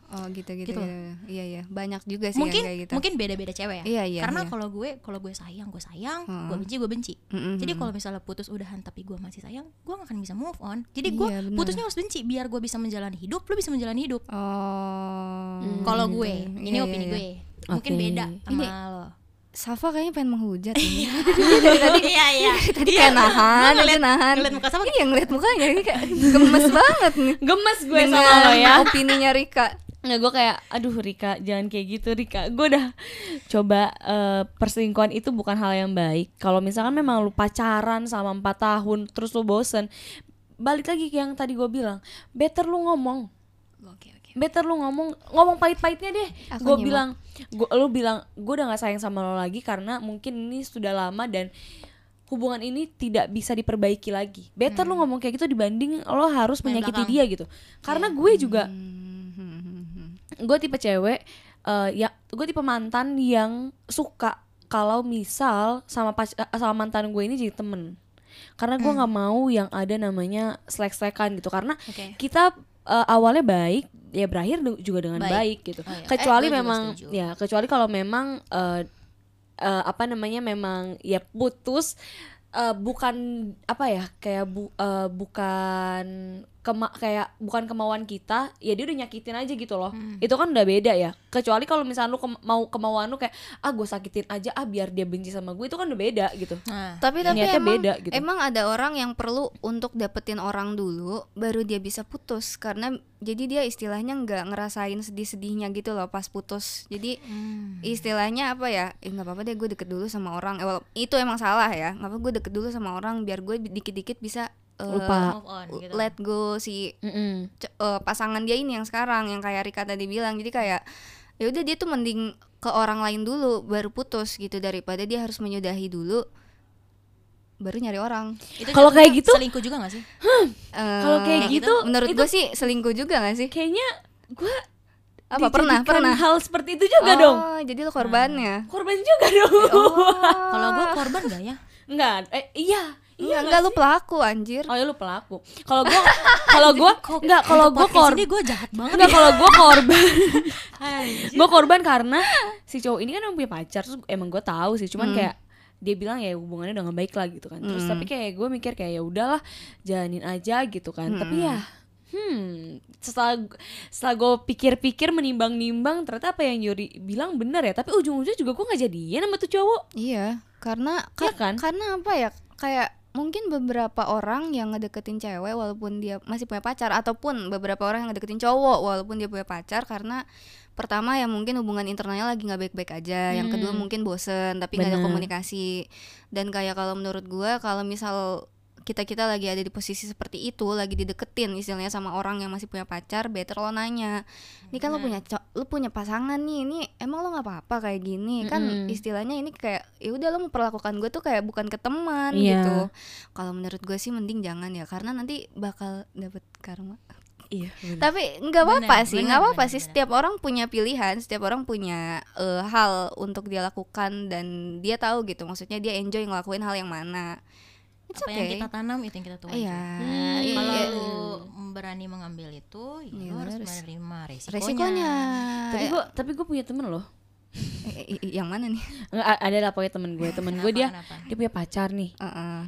Oh gitu gitu. Gitu gitu. Iya iya banyak juga sih mungkin kayak gitu. mungkin beda-beda cewek ya Iya, iya, karena iya. kalau gue kalau gue sayang gue sayang Hmm. gue benci gue benci Mm-mm. jadi kalau misalnya putus udahan tapi gue masih sayang gue gak akan bisa move on jadi gue Iya, putusnya harus benci biar gue bisa menjalani hidup lo bisa menjalani hidup Oh. kalau gitu. gue ini Iya, opini iya, gue iya. mungkin Oke. beda sama Ini- lo Safa kayaknya pengen menghujat ini. iya iya Tadi kayak nahan, ngeliat- nahan. ngeliat muka Safa Iya ngeliat mukanya ini kayak gemes banget nih. Gemes gue Dengan sama lo ya opininya Rika. Nggak gue kayak aduh Rika jangan kayak gitu Rika. Gue udah coba eh, perselingkuhan itu bukan hal yang baik. Kalau misalkan memang lu pacaran sama empat tahun terus lu bosen balik lagi ke yang tadi gue bilang better lu ngomong. Oke oke. better lu ngomong ngomong pahit-pahitnya deh. Gue bilang gua, lu bilang gue udah nggak sayang sama lo lagi karena mungkin ini sudah lama dan hubungan ini tidak bisa diperbaiki lagi. Better lu ngomong kayak gitu dibanding lo harus menyakiti dia gitu. Karena gue juga Hmm, gue tipe cewek eh, ya gue tipe mantan yang suka kalau misal sama pac- eh, sama mantan gue ini jadi temen karena gue nggak mau yang ada namanya selek-selekan gitu karena Oke. kita eh, awalnya baik ya berakhir juga dengan Baik. baik, gitu Oh, iya. kecuali Eh, memang ya kecuali kalau memang eh, eh, apa namanya memang ya putus eh, bukan apa ya kayak bu, eh, bukan kema kayak bukan kemauan kita ya dia udah nyakitin aja gitu loh Hmm. itu kan udah beda ya kecuali kalau misalnya lu kem- mau kemauan lu kayak ah gue sakitin aja ah biar dia benci sama gue itu kan udah beda gitu Nah, Tapi tapi Niatnya emang beda gitu. emang ada orang yang perlu untuk dapetin orang dulu baru dia bisa putus karena jadi dia istilahnya nggak ngerasain sedih-sedihnya gitu loh pas putus. Jadi hmm. istilahnya apa ya? Eh nggak apa-apa deh gue deket dulu sama orang. Eh, itu emang salah ya. Nggak apa gue deket dulu sama orang biar gue dikit-dikit bisa eh, Lupa. move on gitu. let go si Mm-mm. c- eh, pasangan dia ini yang sekarang yang kayak Rika tadi bilang. Jadi kayak ya udah dia tuh mending ke orang lain dulu baru putus gitu. Daripada dia harus menyudahi dulu baru nyari orang. Kalau kayak gitu- selingkuh juga gak sih? Eh, Kalau kayak gitu, menurut itu- gue sih selingkuh juga gak sih? kayaknya gue apa pernah pernah? hal seperti itu juga oh, dong. jadi lo korbannya? Korban juga dong. Oh. Kalau gue korban gak ya? Enggak, eh iya iya enggak lu pelaku anjir Oh ya lu pelaku. Kalau gua kalau gua enggak kalau gua korban ini gue jahat banget enggak kalau gua korban. Gua korban karena si cowok ini kan emang punya pacar terus emang gua tahu sih Hmm. cuman kayak dia bilang ya hubungannya udah gak baik lah gitu kan. Terus Hmm. tapi kayak gue mikir kayak ya udahlah jalanin aja gitu kan. Tapi ya hmm setelah setelah gue pikir-pikir menimbang-nimbang ternyata apa yang Yuri bilang benar ya tapi ujung-ujungnya juga gue nggak jadian sama tuh cowok iya karena ka- kan? karena apa ya kayak mungkin beberapa orang yang ngedeketin cewek walaupun dia masih punya pacar ataupun beberapa orang yang ngedeketin cowok walaupun dia punya pacar karena pertama ya mungkin hubungan internalnya lagi nggak baik-baik aja yang kedua Hmm. mungkin bosen tapi nggak ada komunikasi dan kayak kalau menurut gua kalau misal kita kita lagi ada di posisi seperti itu lagi dideketin istilahnya sama orang yang masih punya pacar better lo nanya ini kan lo punya lo punya pasangan nih ini emang lo nggak apa-apa kayak gini kan Mm-mm. istilahnya ini kayak ya udah lo memperlakukan gue tuh kayak bukan ke teman Iya. gitu kalau menurut gue sih mending jangan ya karena nanti bakal dapet karma iya tapi nggak apa-apa sih nggak apa-apa sih benar. setiap orang punya pilihan setiap orang punya eh, hal untuk dia lakukan dan dia tahu gitu maksudnya dia enjoy ngelakuin hal yang mana It's Apa okay. yang kita tanam itu yang kita tuai Iya. Nah, Iya, Kalau iya. lu berani mengambil itu ya Iya, lu harus menerima resikonya, resikonya tapi gue tapi gue punya temen loh yang mana nih Nggak, ada lah pokoknya temen gue temen gue dia kenapa? dia punya pacar nih Heeh.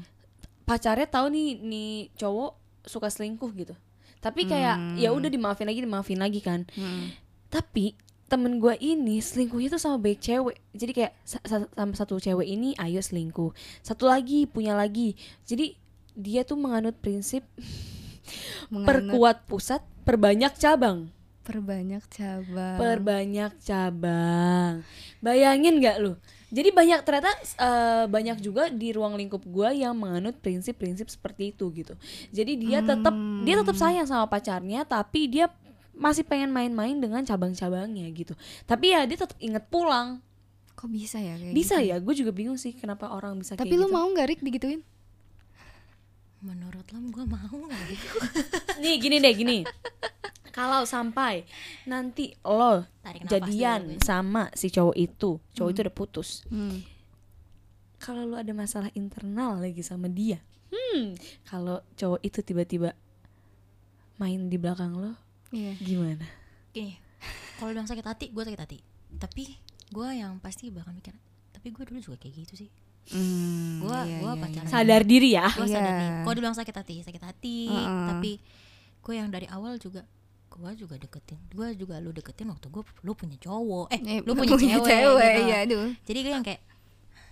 pacarnya tahu nih nih cowok suka selingkuh gitu tapi kayak Hmm. ya udah dimaafin lagi dimaafin lagi kan Hmm. tapi temen gue ini selingkuhnya tuh sama baik cewek. Jadi kayak sa- sa- sama satu cewek ini ayo selingkuh. Satu lagi punya lagi. Jadi dia tuh menganut prinsip Menganut perkuat pusat perbanyak cabang. Perbanyak cabang. Perbanyak cabang. Bayangin nggak lu? Jadi banyak ternyata eh, banyak juga di ruang lingkup gua yang menganut prinsip-prinsip seperti itu gitu. Jadi dia tetap dia tetap sayang sama pacarnya tapi dia masih pengen main-main dengan cabang-cabangnya gitu. Tapi ya dia tetap inget pulang. Kok bisa ya kayak bisa gitu? ya gue juga bingung sih kenapa orang bisa tapi kayak lu gitu. mau nggak Rik digituin? Menurut lo gue mau gak ya? nih gini deh gini. Kalau sampai nanti lo Tarik jadian sama si cowok itu cowok itu udah putus. Hmm. kalau lu ada masalah internal lagi sama dia hmm kalau cowok itu tiba-tiba main di belakang lo iya. Gimana? Gini Kalau bilang sakit hati gue sakit hati. Tapi gue yang pasti bakal mikir Tapi gue dulu juga kayak gitu sih. Hmm, Gue iya, gue iya, pacaran. sadar diri ya? Gue sadar Iya. Kalau dibilang sakit hati Sakit hati. Heeh. Tapi gue yang dari awal juga gue juga deketin gue juga lu deketin waktu gue lu punya cowok. Eh Eh, lu punya, cewek, gitu. iya aduh. Jadi gue yang kayak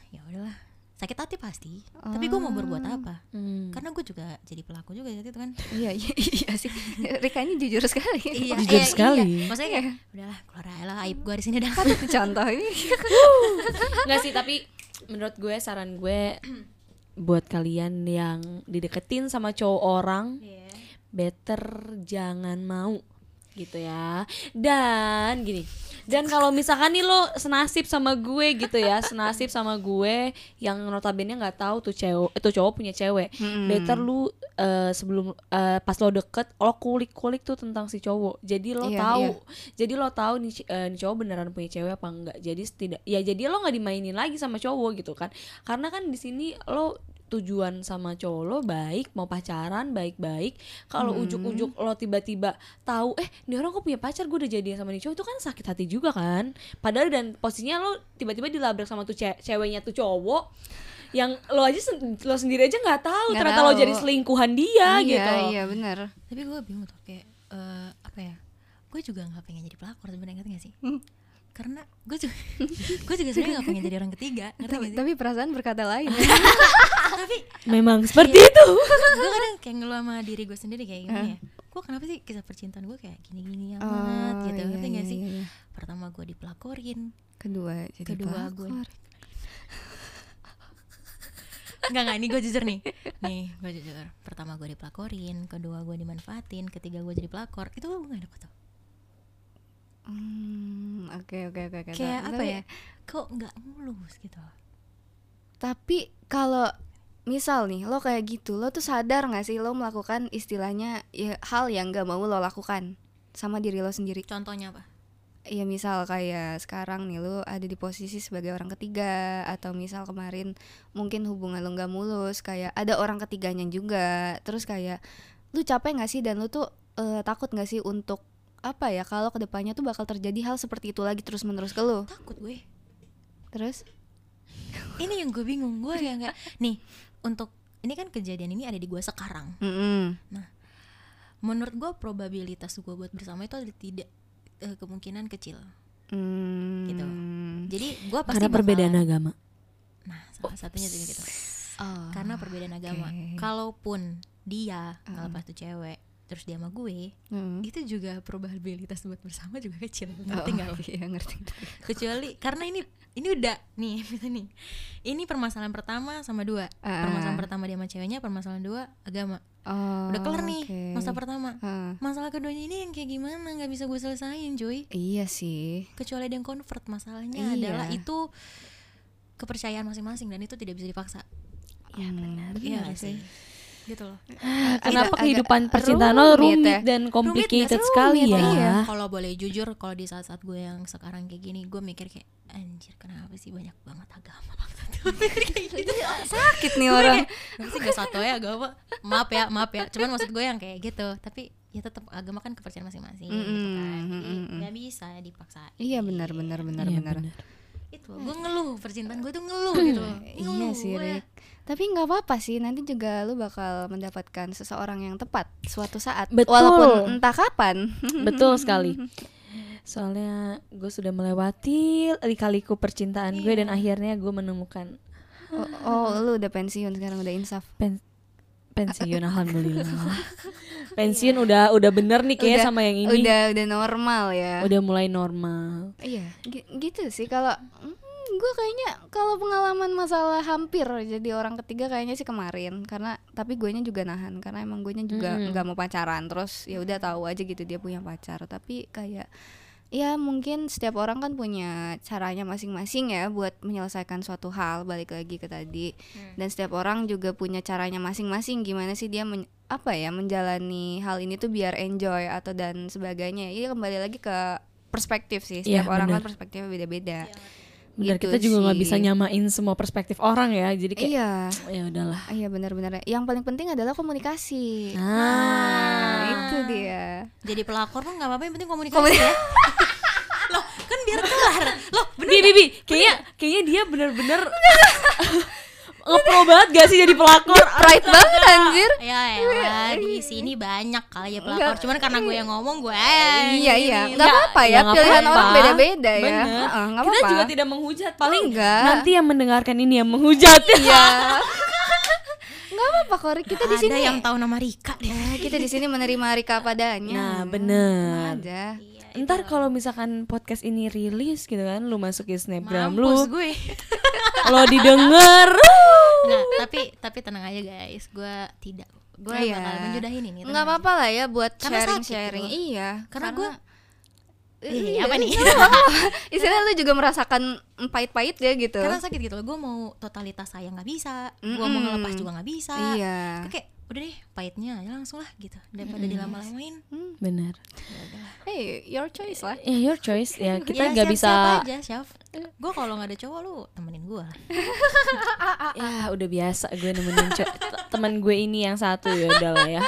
ya udahlah sakit hati pasti tapi gue mau berbuat apa Hmm. karena gue juga jadi pelaku juga waktu itu kan Iya iya iya sih. Rika ini jujur sekali. iya Jujur iya, sekali. iya. maksudnya kayak udahlah keluar aja lah aib gue di sini dah Contoh ini. Nggak sih tapi menurut gue saran gue buat kalian yang dideketin sama cowok orang better jangan mau gitu ya dan gini dan kalau misalkan nih lo senasib sama gue gitu ya senasib sama gue yang notabene nggak tahu tuh cewek itu cowok punya cewek better lu eh, sebelum eh, pas lo deket lo kulik kulik tuh tentang si cowok. Jadi lo Iya, tahu iya. jadi lo tahu nih, eh, nih cowok beneran punya cewek apa enggak jadi tidak ya jadi lo nggak dimainin lagi sama cowok gitu kan. Karena kan di sini lo tujuan sama cowok lo baik mau pacaran baik-baik kalau Hmm. ujuk-ujuk lo tiba-tiba tahu eh ini orang kok punya pacar gue udah jadian sama nih cowok itu kan sakit hati juga kan padahal dan posisinya lo tiba-tiba dilabrak sama tuh ce- ceweknya tuh cowok yang lo aja sen- lo sendiri aja nggak tahu Nggak ternyata lo tahu. jadi selingkuhan dia iya gitu iya benar. tapi gue bingung tuh kayak eh, apa ya gue juga nggak pengen jadi pelakor sebenarnya ngerti gak sih Hmm. Karena gue juga gue juga sebenarnya nggak pengen jadi orang ketiga ngerti Tapi, gak sih? tapi perasaan berkata lain. tapi memang seperti itu. Gue kadang kayak ngeluh sama diri gue sendiri kayak gimana ya. Gue kenapa sih kisah percintaan gue kayak gini-gini amat gitu iya, ngerti gak iya, sih? iya, iya. pertama gue dipelakorin. Kedua jadi Kedua gue. pelakor. Enggak enggak ini gue jujur nih. Nih gue jujur. Pertama gue dipelakorin Kedua gue dimanfaatin Ketiga gue jadi pelakor. Itu gue gak dapet tuh oke oke oke oke. Kayak apa Tapi- ya Kok gak mulus gitu Tapi kalau misal nih lo kayak gitu, lo tuh sadar nggak sih lo melakukan istilahnya ya, hal yang gak mau lo lakukan sama diri lo sendiri? Contohnya apa? Ya misal kayak sekarang nih lo ada di posisi sebagai orang ketiga atau misal kemarin mungkin hubungan lo nggak mulus kayak ada orang ketiganya juga terus kayak lu capek nggak sih dan lu tuh eh, takut nggak sih untuk apa ya kalau ke depannya tuh bakal terjadi hal seperti itu lagi terus menerus ke lo Takut gue terus Ini yang gue bingung Gue kayak nggak Nih Untuk Ini kan kejadian ini ada di gue sekarang Mm-mm. Menurut gue probabilitas gue buat bersama itu ada tidak eh, Kemungkinan kecil Hmm. Gitu. Jadi gue pasti karena bakal- perbedaan agama Nah salah satunya juga gitu Oh. Karena perbedaan agama oke. Kalaupun dia Ngelepas tuh cewek Terus dia sama gue Hmm. Itu juga probabilitas buat bersama juga kecil Ngerti Oh, nggak lo? Iya ngerti. kecuali karena ini ini udah nih gitu nih ini permasalahan pertama sama dua Ah. permasalahan pertama dia sama ceweknya permasalahan dua agama Oh, udah kelar nih oke. masa pertama Ah. masalah keduanya ini yang kayak gimana nggak bisa gue selesain Joy Iya sih. kecuali ada yang convert masalahnya Iya. adalah itu kepercayaan masing-masing dan itu tidak bisa dipaksa Iya benar. iya nggak sih gitu loh kenapa agak kehidupan percintaan lo rumit rumit ya. dan complicated sih? sekali Rumit, ya iya. kalau boleh jujur kalau di saat-saat gue yang sekarang kayak gini gue mikir kayak anjir kenapa sih banyak banget agama gitu Sakit nih orang. kayak, "Kenapa sih gak satu ya agama maaf ya maaf ya cuman maksud gue yang kayak gitu tapi ya tetap agama kan kepercayaan masing-masing gitu kan jadi mm-mm. nggak bisa dipaksa Iya benar benar benar Iya, benar. benar. itu gue ngeluh percintaan gue tuh ngeluh gitu loh Iya Ngeluh sih. Rick. Tapi nggak apa-apa sih. Nanti juga lu bakal mendapatkan seseorang yang tepat suatu saat. Betul. Walaupun entah kapan. Betul sekali. Soalnya gue sudah melewati lika-liku percintaan gue dan akhirnya gue menemukan oh, oh, lu udah pensiun sekarang udah insaf. pen- pensiun alhamdulillah. pensiun udah udah bener nih kayak Udah- sama yang ini. Udah udah normal ya. Udah mulai normal. Iya, gi- gitu sih kalau gue kayaknya kalau pengalaman masalah hampir jadi orang ketiga kayaknya sih kemarin. Karena tapi gue juga nahan. Karena emang gue juga Mm-mm. nggak mau pacaran. Terus ya udah tahu aja gitu dia punya pacar. Tapi kayak ya mungkin setiap orang kan punya caranya masing-masing ya buat menyelesaikan suatu hal. Balik lagi ke tadi. Dan setiap orang juga punya caranya masing-masing. Gimana sih dia men- apa ya menjalani hal ini tuh biar enjoy atau dan sebagainya. Ini kembali lagi ke perspektif sih. Iya, setiap orang kan benar. perspektifnya beda-beda Gitu kita juga nggak bisa nyamain semua perspektif orang ya. Jadi kayak iya. Ya udahlah. iya benar-benar. Yang paling penting adalah komunikasi. Nah, itu dia. Jadi pelakor tuh nggak apa-apa yang penting komunikasi ya. Loh kan biar kelar. Loh bener Bi, bi, bi, kayaknya kayaknya dia ngepro banget gak sih jadi pelakor? Pride banget anjir. Ya elah di sini banyak kali ya pelakor. Enggak. Cuman karena gue yang ngomong gue Iya iya, nggak apa-apa ya. Ya, nggak Pilihan apa-apa. orang beda-beda ya. Bener. Nggak Kita apa-apa. juga tidak menghujat, paling Enggak. nanti yang mendengarkan ini yang menghujat. Iya. Nggak apa-apa kok kita di Ada sini. yang tahu nama Rika deh. Ya, kita di sini menerima Rika padanya. Nah, bener. Ada. Ntar kalau misalkan podcast ini rilis gitu kan, lu masukin snapgram Mampus lu, gue. lo didengar. Enggak, tapi tapi tenang aja guys, gue tidak. Gue Iya. bakal menjudahin ini. Nggak apa-apa lah ya buat Karena sakit sharing-sharing. loh. Iya. Karena gue Iya, apa nih? Istilahnya lu juga merasakan pahit-pahit ya gitu. Karena sakit gitu loh. Gue mau totalitas sayang nggak bisa. Gue mau ngelepas juga nggak bisa. Iya. Kayak udah deh pahitnya aja langsung lah gitu daripada dilama-lamain. Bener. Hey, your choice lah. Ya your choice ya, kita Ya, nggak bisa. siap-siap aja, Syaf. Gue kalau nggak ada cowok lu temenin gue. Ya udah biasa gue nemenin teman gue ini yang satu ya udah lah ya.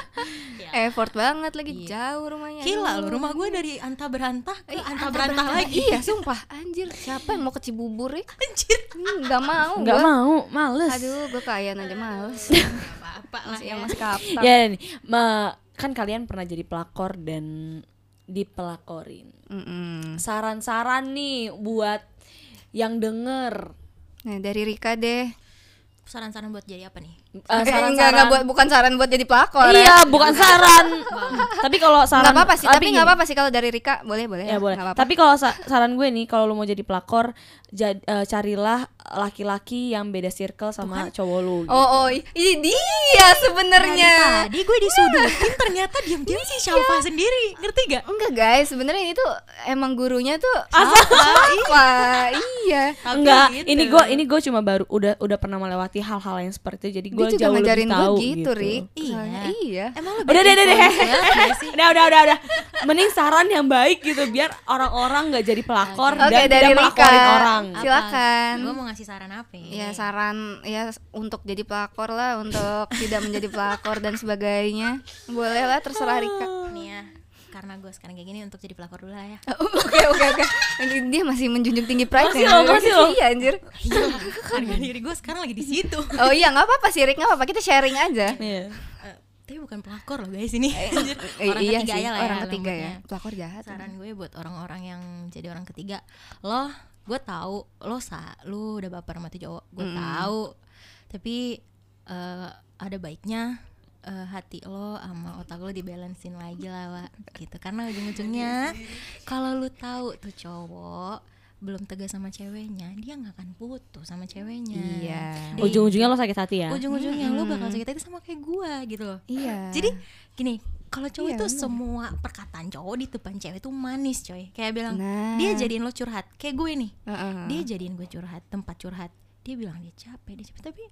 Effort banget lagi jauh rumahnya. Gila lu, rumah gue dari anta berantah ke Eh, anta anta berantah berantah. lagi. Iya, sumpah. Anjir, siapa yang mau ke Cibubur ya? Anjir. Hmm, Nggak mau. Nggak mau, males. Aduh, gue kayaan aja males. Apa-apa lah Masih ya. yang mas kapten. Ya nih, ma- kan kalian pernah jadi pelakor dan dipelakorin. Mm-mm. Saran-saran nih buat yang denger. Nah, dari Rika deh. Saran-saran buat jadi apa nih? Eh, Eh, enggak, saran-saran. enggak buat bukan saran buat jadi pelakor. Iya, bukan saran. Tapi kalau saran Enggak apa-apa sih, tapi gini, enggak apa-apa sih kalau dari Rika. Boleh, boleh. Ya boleh. Nggak apa-apa. Tapi kalau sa- saran gue nih, kalau lu mau jadi pelakor, jad- eh, carilah laki-laki yang beda circle sama cowok lu. gitu. Oh, oh, ini dia sebenarnya. Tadi gue disudutin ternyata diam-diam si Shalfa sendiri. Ngerti gak? Enggak guys, sebenarnya ini tuh emang gurunya tuh apa? iya. Enggak, gitu. ini gue ini gue cuma baru udah udah pernah melewati hal-hal yang seperti itu, jadi gue Dia juga jauh ngajarin lebih gue tahu gitu, Rik. Iya. Iya. Emang lu Udah deh, deh, deh. deh. udah, udah, udah, udah. Mending saran yang baik gitu biar orang-orang nggak jadi pelakor Oke, dan dari tidak melakorin orang. Silakan. Gue mau ngasih saran apa ya? Ya saran ya untuk jadi pelakor lah, untuk tidak menjadi pelakor dan sebagainya. Boleh lah terserah Rika. Nih ya, karena gue sekarang kayak gini untuk jadi pelakor dulu lah ya. Oke oke oke. Ini Dia masih menjunjung tinggi pride Masih loh, masih loh. Iya anjir. Harga diri gue sekarang lagi di situ. Oh iya nggak apa-apa sih Rik, nggak apa-apa. Kita sharing aja. Iya. Eh, tapi bukan pelakor loh guys ini. Eh, Orang iya ketiga sih, aja lah orang ya. ketiga ya. Pelakor jahat. Saran gue buat orang-orang yang jadi orang ketiga, lo gue tahu lo sa lu udah baper sama tuh cowok, gue tahu. Tapi eh, ada baiknya eh, hati lo sama otak lo dibalancein lagi lah, Wak. gitu. Karena ujung-ujungnya kalau lu tahu tuh cowok belum tegas sama ceweknya, dia nggak akan putus sama ceweknya. Iya. Ujung-ujungnya lo sakit hati ya. ujung-ujungnya lo bakal sakit hati sama kayak gua gitu loh. Iya. Jadi gini, kalau cowok Iya, itu bener. semua perkataan cowok di depan cewek itu manis, coy. Kayak bilang Nah. dia jadiin lo curhat, kayak gue nih. Heeh. Dia jadiin gue curhat, tempat curhat. Dia bilang dia capek, dia capek, tapi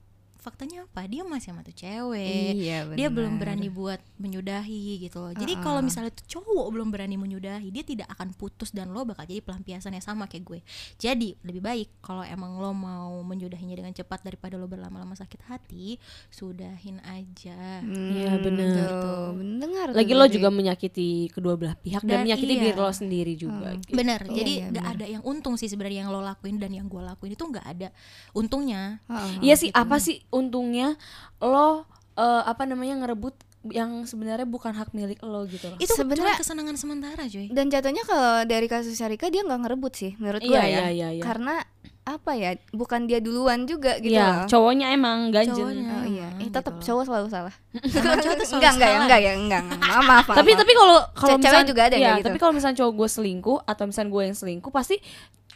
faktanya apa? Dia masih sama tuh cewek. Iya, dia belum benar. berani buat menyudahi gitu loh. Jadi Uh-uh. kalau misalnya tuh cowok belum berani menyudahi, dia tidak akan putus dan lo bakal jadi pelampiasan yang sama kayak gue. Jadi lebih baik kalau emang lo mau menyudahinya dengan cepat daripada lo berlama-lama sakit hati, sudahin aja. Iya, bener. Tuh, Mendengar. Lagi lo juga menyakiti kedua belah pihak dan, Dan menyakiti iya. diri lo sendiri juga. gitu. Bener, Iya, jadi iya, nggak ada yang untung sih sebenarnya yang lo lakuin dan yang gue lakuin itu nggak ada untungnya. Iya sih, apa sih untungnya lo eh, apa namanya ngerebut yang sebenarnya bukan hak milik lo gitu loh. Itu Sebenarnya- kesenangan sementara, cuy. Dan jatuhnya kalau dari kasus Rika dia nggak ngerebut sih menurut gue Iya, ya. iya, iya, iya. Karena apa ya? Bukan dia duluan juga gitu Iya, loh. cowoknya emang. Cowoknya. Oh iya, eh, gitu tetap cowok selalu salah. Cowok tuh selalu enggak, enggak, ya, enggak ya, enggak. enggak. Maaf, maaf, maaf, tapi tapi kalau kalau Ce- cewek juga ada ya, gitu. tapi kalau misalnya cowok gue selingkuh atau misalnya gue yang selingkuh pasti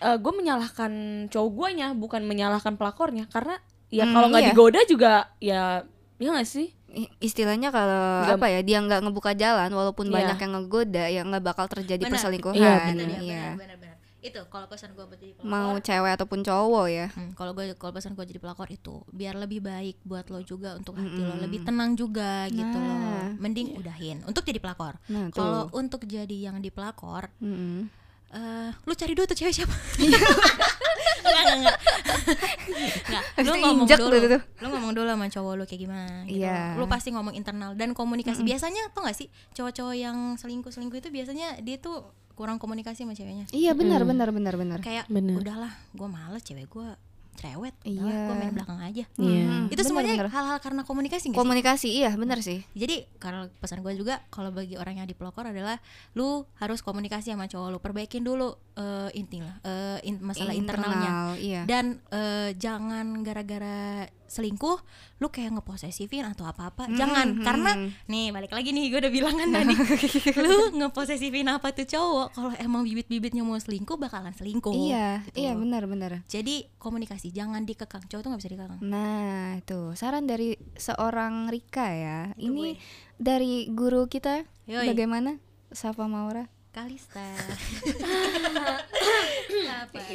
eh, gue menyalahkan cowok guanya bukan menyalahkan pelakornya karena ya Hmm, kalau nggak iya. digoda juga ya ya nggak sih istilahnya kalau apa ya dia nggak ngebuka jalan walaupun Iya. banyak yang ngegoda ya nggak bakal terjadi Benar. perselingkuhan Iya, dia, iya. benar, benar. Itu kalau pesan gue jadi pelakor. mau cewek ataupun cowok ya Hmm, kalau gue kalau pesan gue jadi pelakor itu biar lebih baik buat lo juga untuk hati lo lebih tenang juga gitu loh Nah. mending udahin untuk jadi pelakor Nah, kalau untuk jadi yang di pelakor Mm-mm. Eh lu cari dulu tuh cewek siapa? Enggak enggak enggak. Enggak lu ngomong injek dulu. tuh, tuh. lu ngomong dulu sama cowok lu kayak gimana gitu. Iya. lu pasti ngomong internal dan komunikasi. Biasanya tau gak sih cowok-cowok yang selingkuh selingkuh itu biasanya dia tuh kurang komunikasi sama ceweknya. Iya benar benar benar benar. Kayak Bener. udahlah gue males cewek gue cerewet Iya. iya. gue main belakang aja Iya. Hmm, itu bener, semuanya bener. hal-hal karena komunikasi sih? komunikasi iya benar sih jadi kalau pesan gue juga kalau bagi orang yang di pelakor adalah lu harus komunikasi sama cowok lu perbaikin dulu eh intinya eh, in- masalah internalnya Internal, iya dan eh, jangan gara-gara selingkuh lu kayak ngeposesifin atau apa-apa Hmm, jangan hmm, karena hmm. nih balik lagi nih gue udah bilang kan tadi lu ngeposesifin apa tuh cowok kalau emang bibit-bibitnya mau selingkuh bakalan selingkuh iya gitu. iya benar benar jadi komunikasi jangan dikekang cowok tuh nggak bisa dikekang Nah, itu saran dari seorang Rika ya. Ini dari guru kita Yoi. bagaimana? Safa Maura. Kalista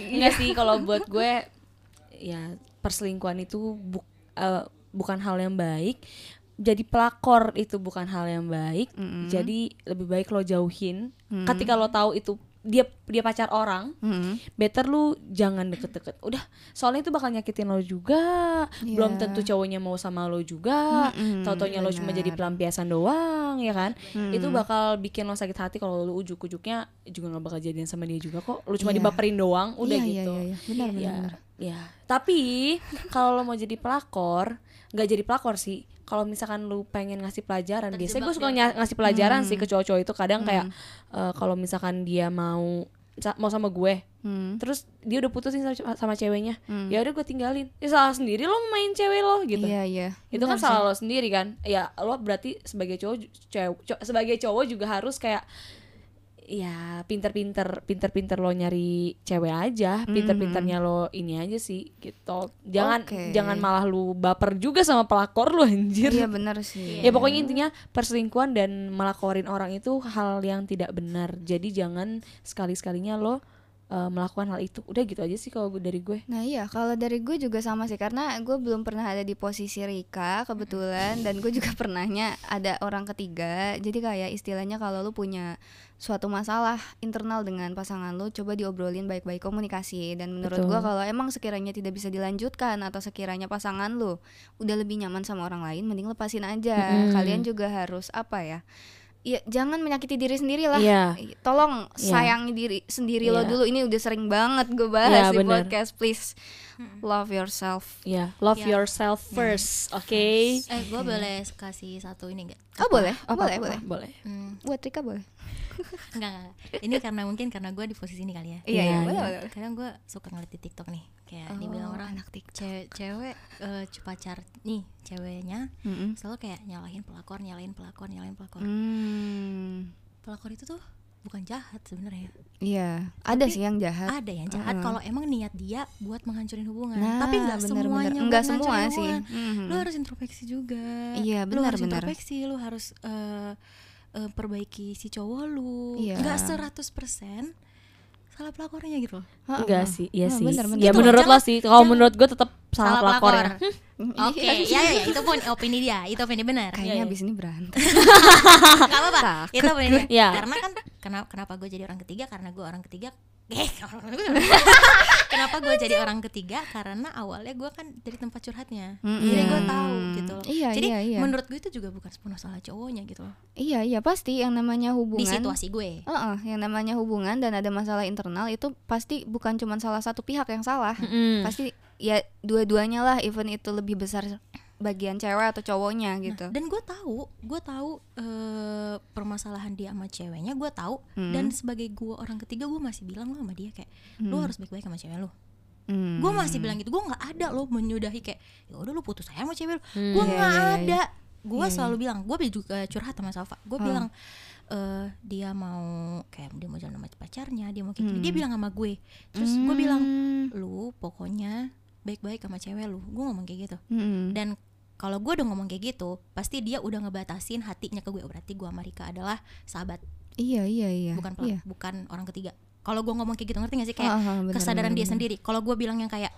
Enggak sih kalau buat gue ya perselingkuhan itu buk- eh, bukan hal yang baik. Jadi pelakor itu bukan hal yang baik. Jadi lebih baik lo jauhin. Ketika lo tahu itu dia dia pacar orang, Hmm. better lu jangan deket-deket. Udah, soalnya itu bakal nyakitin lo juga. Belum Iya. tentu cowoknya mau sama lo juga. Mm-mm, Tau-taunya lo cuma jadi pelampiasan doang, ya kan? Itu bakal bikin lo sakit hati kalau lo ujuk-ujuknya juga nggak bakal jadian sama dia juga kok. Lo cuma Iya. dibaperin doang, udah iya, gitu. iya, iya. Benar, benar, Ya, benar. ya. Tapi kalau lo mau jadi pelakor, nggak jadi pelakor sih. Kalau misalkan lu pengen ngasih pelajaran, biasanya gue suka nya- ngasih pelajaran sih ke cowok-cowok itu. Kadang kayak eh, kalau misalkan dia mau mau sama gue, Hmm. terus dia udah putusin sama, sama ceweknya, ya udah gue tinggalin. Ya salah sendiri lo main cewek lo gitu. Iya, iya. Itu kan salah lo sendiri kan. Ya lo berarti sebagai cowok, cewek, co- sebagai cowok juga harus kayak ya pinter-pinter pinter-pinter lo nyari cewek aja pinter-pinternya lo ini aja sih gitu jangan Oke. jangan malah lu baper juga sama pelakor lu anjir Iya, benar sih. ya pokoknya intinya perselingkuhan dan melakorin orang itu hal yang tidak benar jadi jangan sekali-sekalinya lo uh, melakukan hal itu udah gitu aja sih kalau dari gue Nah iya, kalau dari gue juga sama sih karena gue belum pernah ada di posisi Rika kebetulan dan gue juga pernahnya ada orang ketiga. Jadi kayak istilahnya kalau lu punya suatu masalah internal dengan pasangan lu, coba diobrolin baik-baik komunikasi. Dan menurut gue kalau emang sekiranya tidak bisa dilanjutkan atau sekiranya pasangan lu udah lebih nyaman sama orang lain, mending lepasin aja. Mm-mm. Kalian juga harus apa ya? Ya jangan menyakiti diri sendiri lah. Iya. Tolong Iya. sayangi diri sendiri lo Iya. dulu. Ini udah sering banget gue Iya, bahas di bener. podcast. Please love yourself. ya love Ya. yourself first oke eh gue boleh kasih satu ini enggak Oh boleh, Apa- boleh, apa- boleh. boleh Hmm, Buat Rika boleh. Enggak, enggak. Ini karena mungkin karena gue di posisi ini kali ya. Iya, iya, boleh. Kadang gue suka ngeliat di TikTok nih, kayak Oh, dibilang orang anak TikTok. cewek, cewek eh, pacar nih ceweknya Mm-mm. selalu kayak nyalahin pelakor, nyalahin pelakor, nyalahin pelakor. Hmm, Pelakor itu tuh bukan jahat sebenarnya. iya, ada Tapi sih yang jahat. Ada yang jahat Heeh. kalau emang niat dia buat menghancurin hubungan. Nah, Tapi nggak semuanya Enggak semua ngancurin sih. hubungan. Mhm. Lu harus introspeksi juga. Iya, Lu harus introspeksi, lu harus eh, eh, perbaiki si cowok lu. Iya. Nggak 100% salah pelakornya gitu loh. Enggak sih iya sih bener, bener. ya Itu, menurut lo sih kalau menurut gue tetap salah, pelakor ya Oke, ya, ya, ya, itu pun opini dia, itu opini benar. Kayaknya Iya, abis ini berantem. Gak apa-apa, Takut itu opini dia. Iya. Karena kan kenapa kenapa gue jadi orang ketiga karena gue orang ketiga. Eh, kenapa gue jadi orang ketiga? Karena awalnya gue kan dari tempat curhatnya, Mm-mm. jadi gue tahu gitu. loh. Iya, jadi iya, iya. menurut gue itu juga bukan sepenuh salah cowoknya gitu loh. Iya, iya pasti yang namanya hubungan. Di situasi gue. Heeh, yang namanya hubungan dan ada masalah internal itu pasti bukan cuma salah satu pihak yang salah. Mm. Pasti ya dua-duanya lah even itu lebih besar bagian cewek atau cowoknya gitu. Dan gue tahu, gue tahu eh, permasalahan dia sama ceweknya, gue tahu. Hmm. Dan sebagai gue orang ketiga, gue masih bilang lo sama dia kayak, lo harus baik-baik sama cewek lo. Hmm. gue masih bilang gitu gue nggak ada loh menyudahi kayak ya udah lu putus aja sama cewek lu Hmm. gue Iya, nggak iya, iya. ada gue Iya, selalu bilang gue juga curhat sama Safa gue Hmm. bilang eh dia mau kayak dia mau jalan sama pacarnya dia mau kayak gini Hmm. dia bilang sama gue terus gue bilang Hmm. lu pokoknya baik-baik sama cewek lu gue ngomong kayak gitu Hmm. dan kalau gue udah ngomong kayak gitu pasti dia udah ngebatasin hatinya ke gue berarti gue sama Rika adalah sahabat Iya, iya, iya. bukan iya. bukan orang ketiga kalau gue ngomong kayak gitu ngerti gak sih kayak Ah, ah, bener, kesadaran bener, dia bener. sendiri kalau gue bilang yang kayak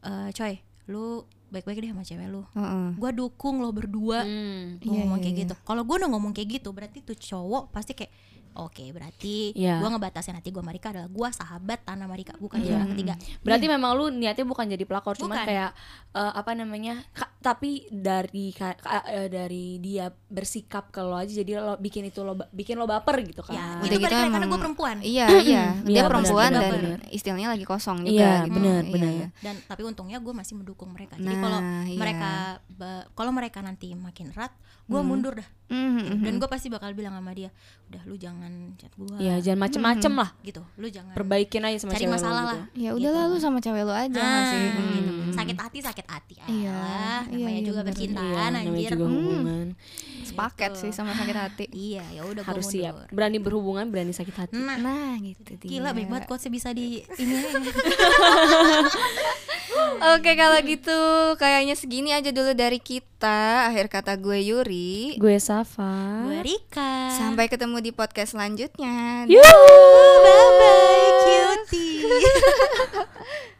eh coy lu baik-baik deh sama cewek lu Heeh. gue dukung lo berdua Hmm. Gua Iya, ngomong iya, kayak iya. gitu kalau gue udah ngomong kayak gitu berarti tuh cowok pasti kayak oke berarti Iya. gue ngebatasin hati gue sama Rika adalah gue sahabat tanah sama Rika bukan Iya. orang ketiga Berarti memang lu niatnya bukan jadi pelakor, Bukan. kayak eh, apa namanya? ka- tapi dari ka- ka- eh, dari dia bersikap ke lo aja jadi lo bikin itu lo bikin lo baper gitu kan. ya itu gitu lagi karena gue perempuan Iya, iya. Dia Iya, perempuan dan istilahnya lagi kosong juga Iya, gitu. benar, Iya, benar. iya. dan tapi untungnya gue masih mendukung mereka jadi Nah, kalau iya. mereka kalau mereka nanti makin erat gue Hmm. mundur dah Mhm, dan mhm. gue pasti bakal bilang sama dia udah lu jangan chat gue Iya, jangan macem-macem lah. gitu lu jangan Perbaikin aja sama cari cewek lo masalah gitu. lah Ya udahlah lu sama cewek lu aja Nah, sih. gitu. Hmm. sakit hati sakit hati Iya, alah iya, namanya iya, juga percintaan Iya, namanya anjir juga Hmm. hubungan. Sepaket Gitu. sih sama sakit hati. iya ya udah gue Harus mundur siap. Berani berhubungan, berani sakit hati. nah Nah, gitu dia. gila baik banget quotesnya bisa di ini. Oke, kalau gitu kayaknya segini aja dulu dari kita. Akhir kata gue Yuri. Gue Safa. gue Rika Sampai ketemu di podcast selanjutnya. bye bye cutie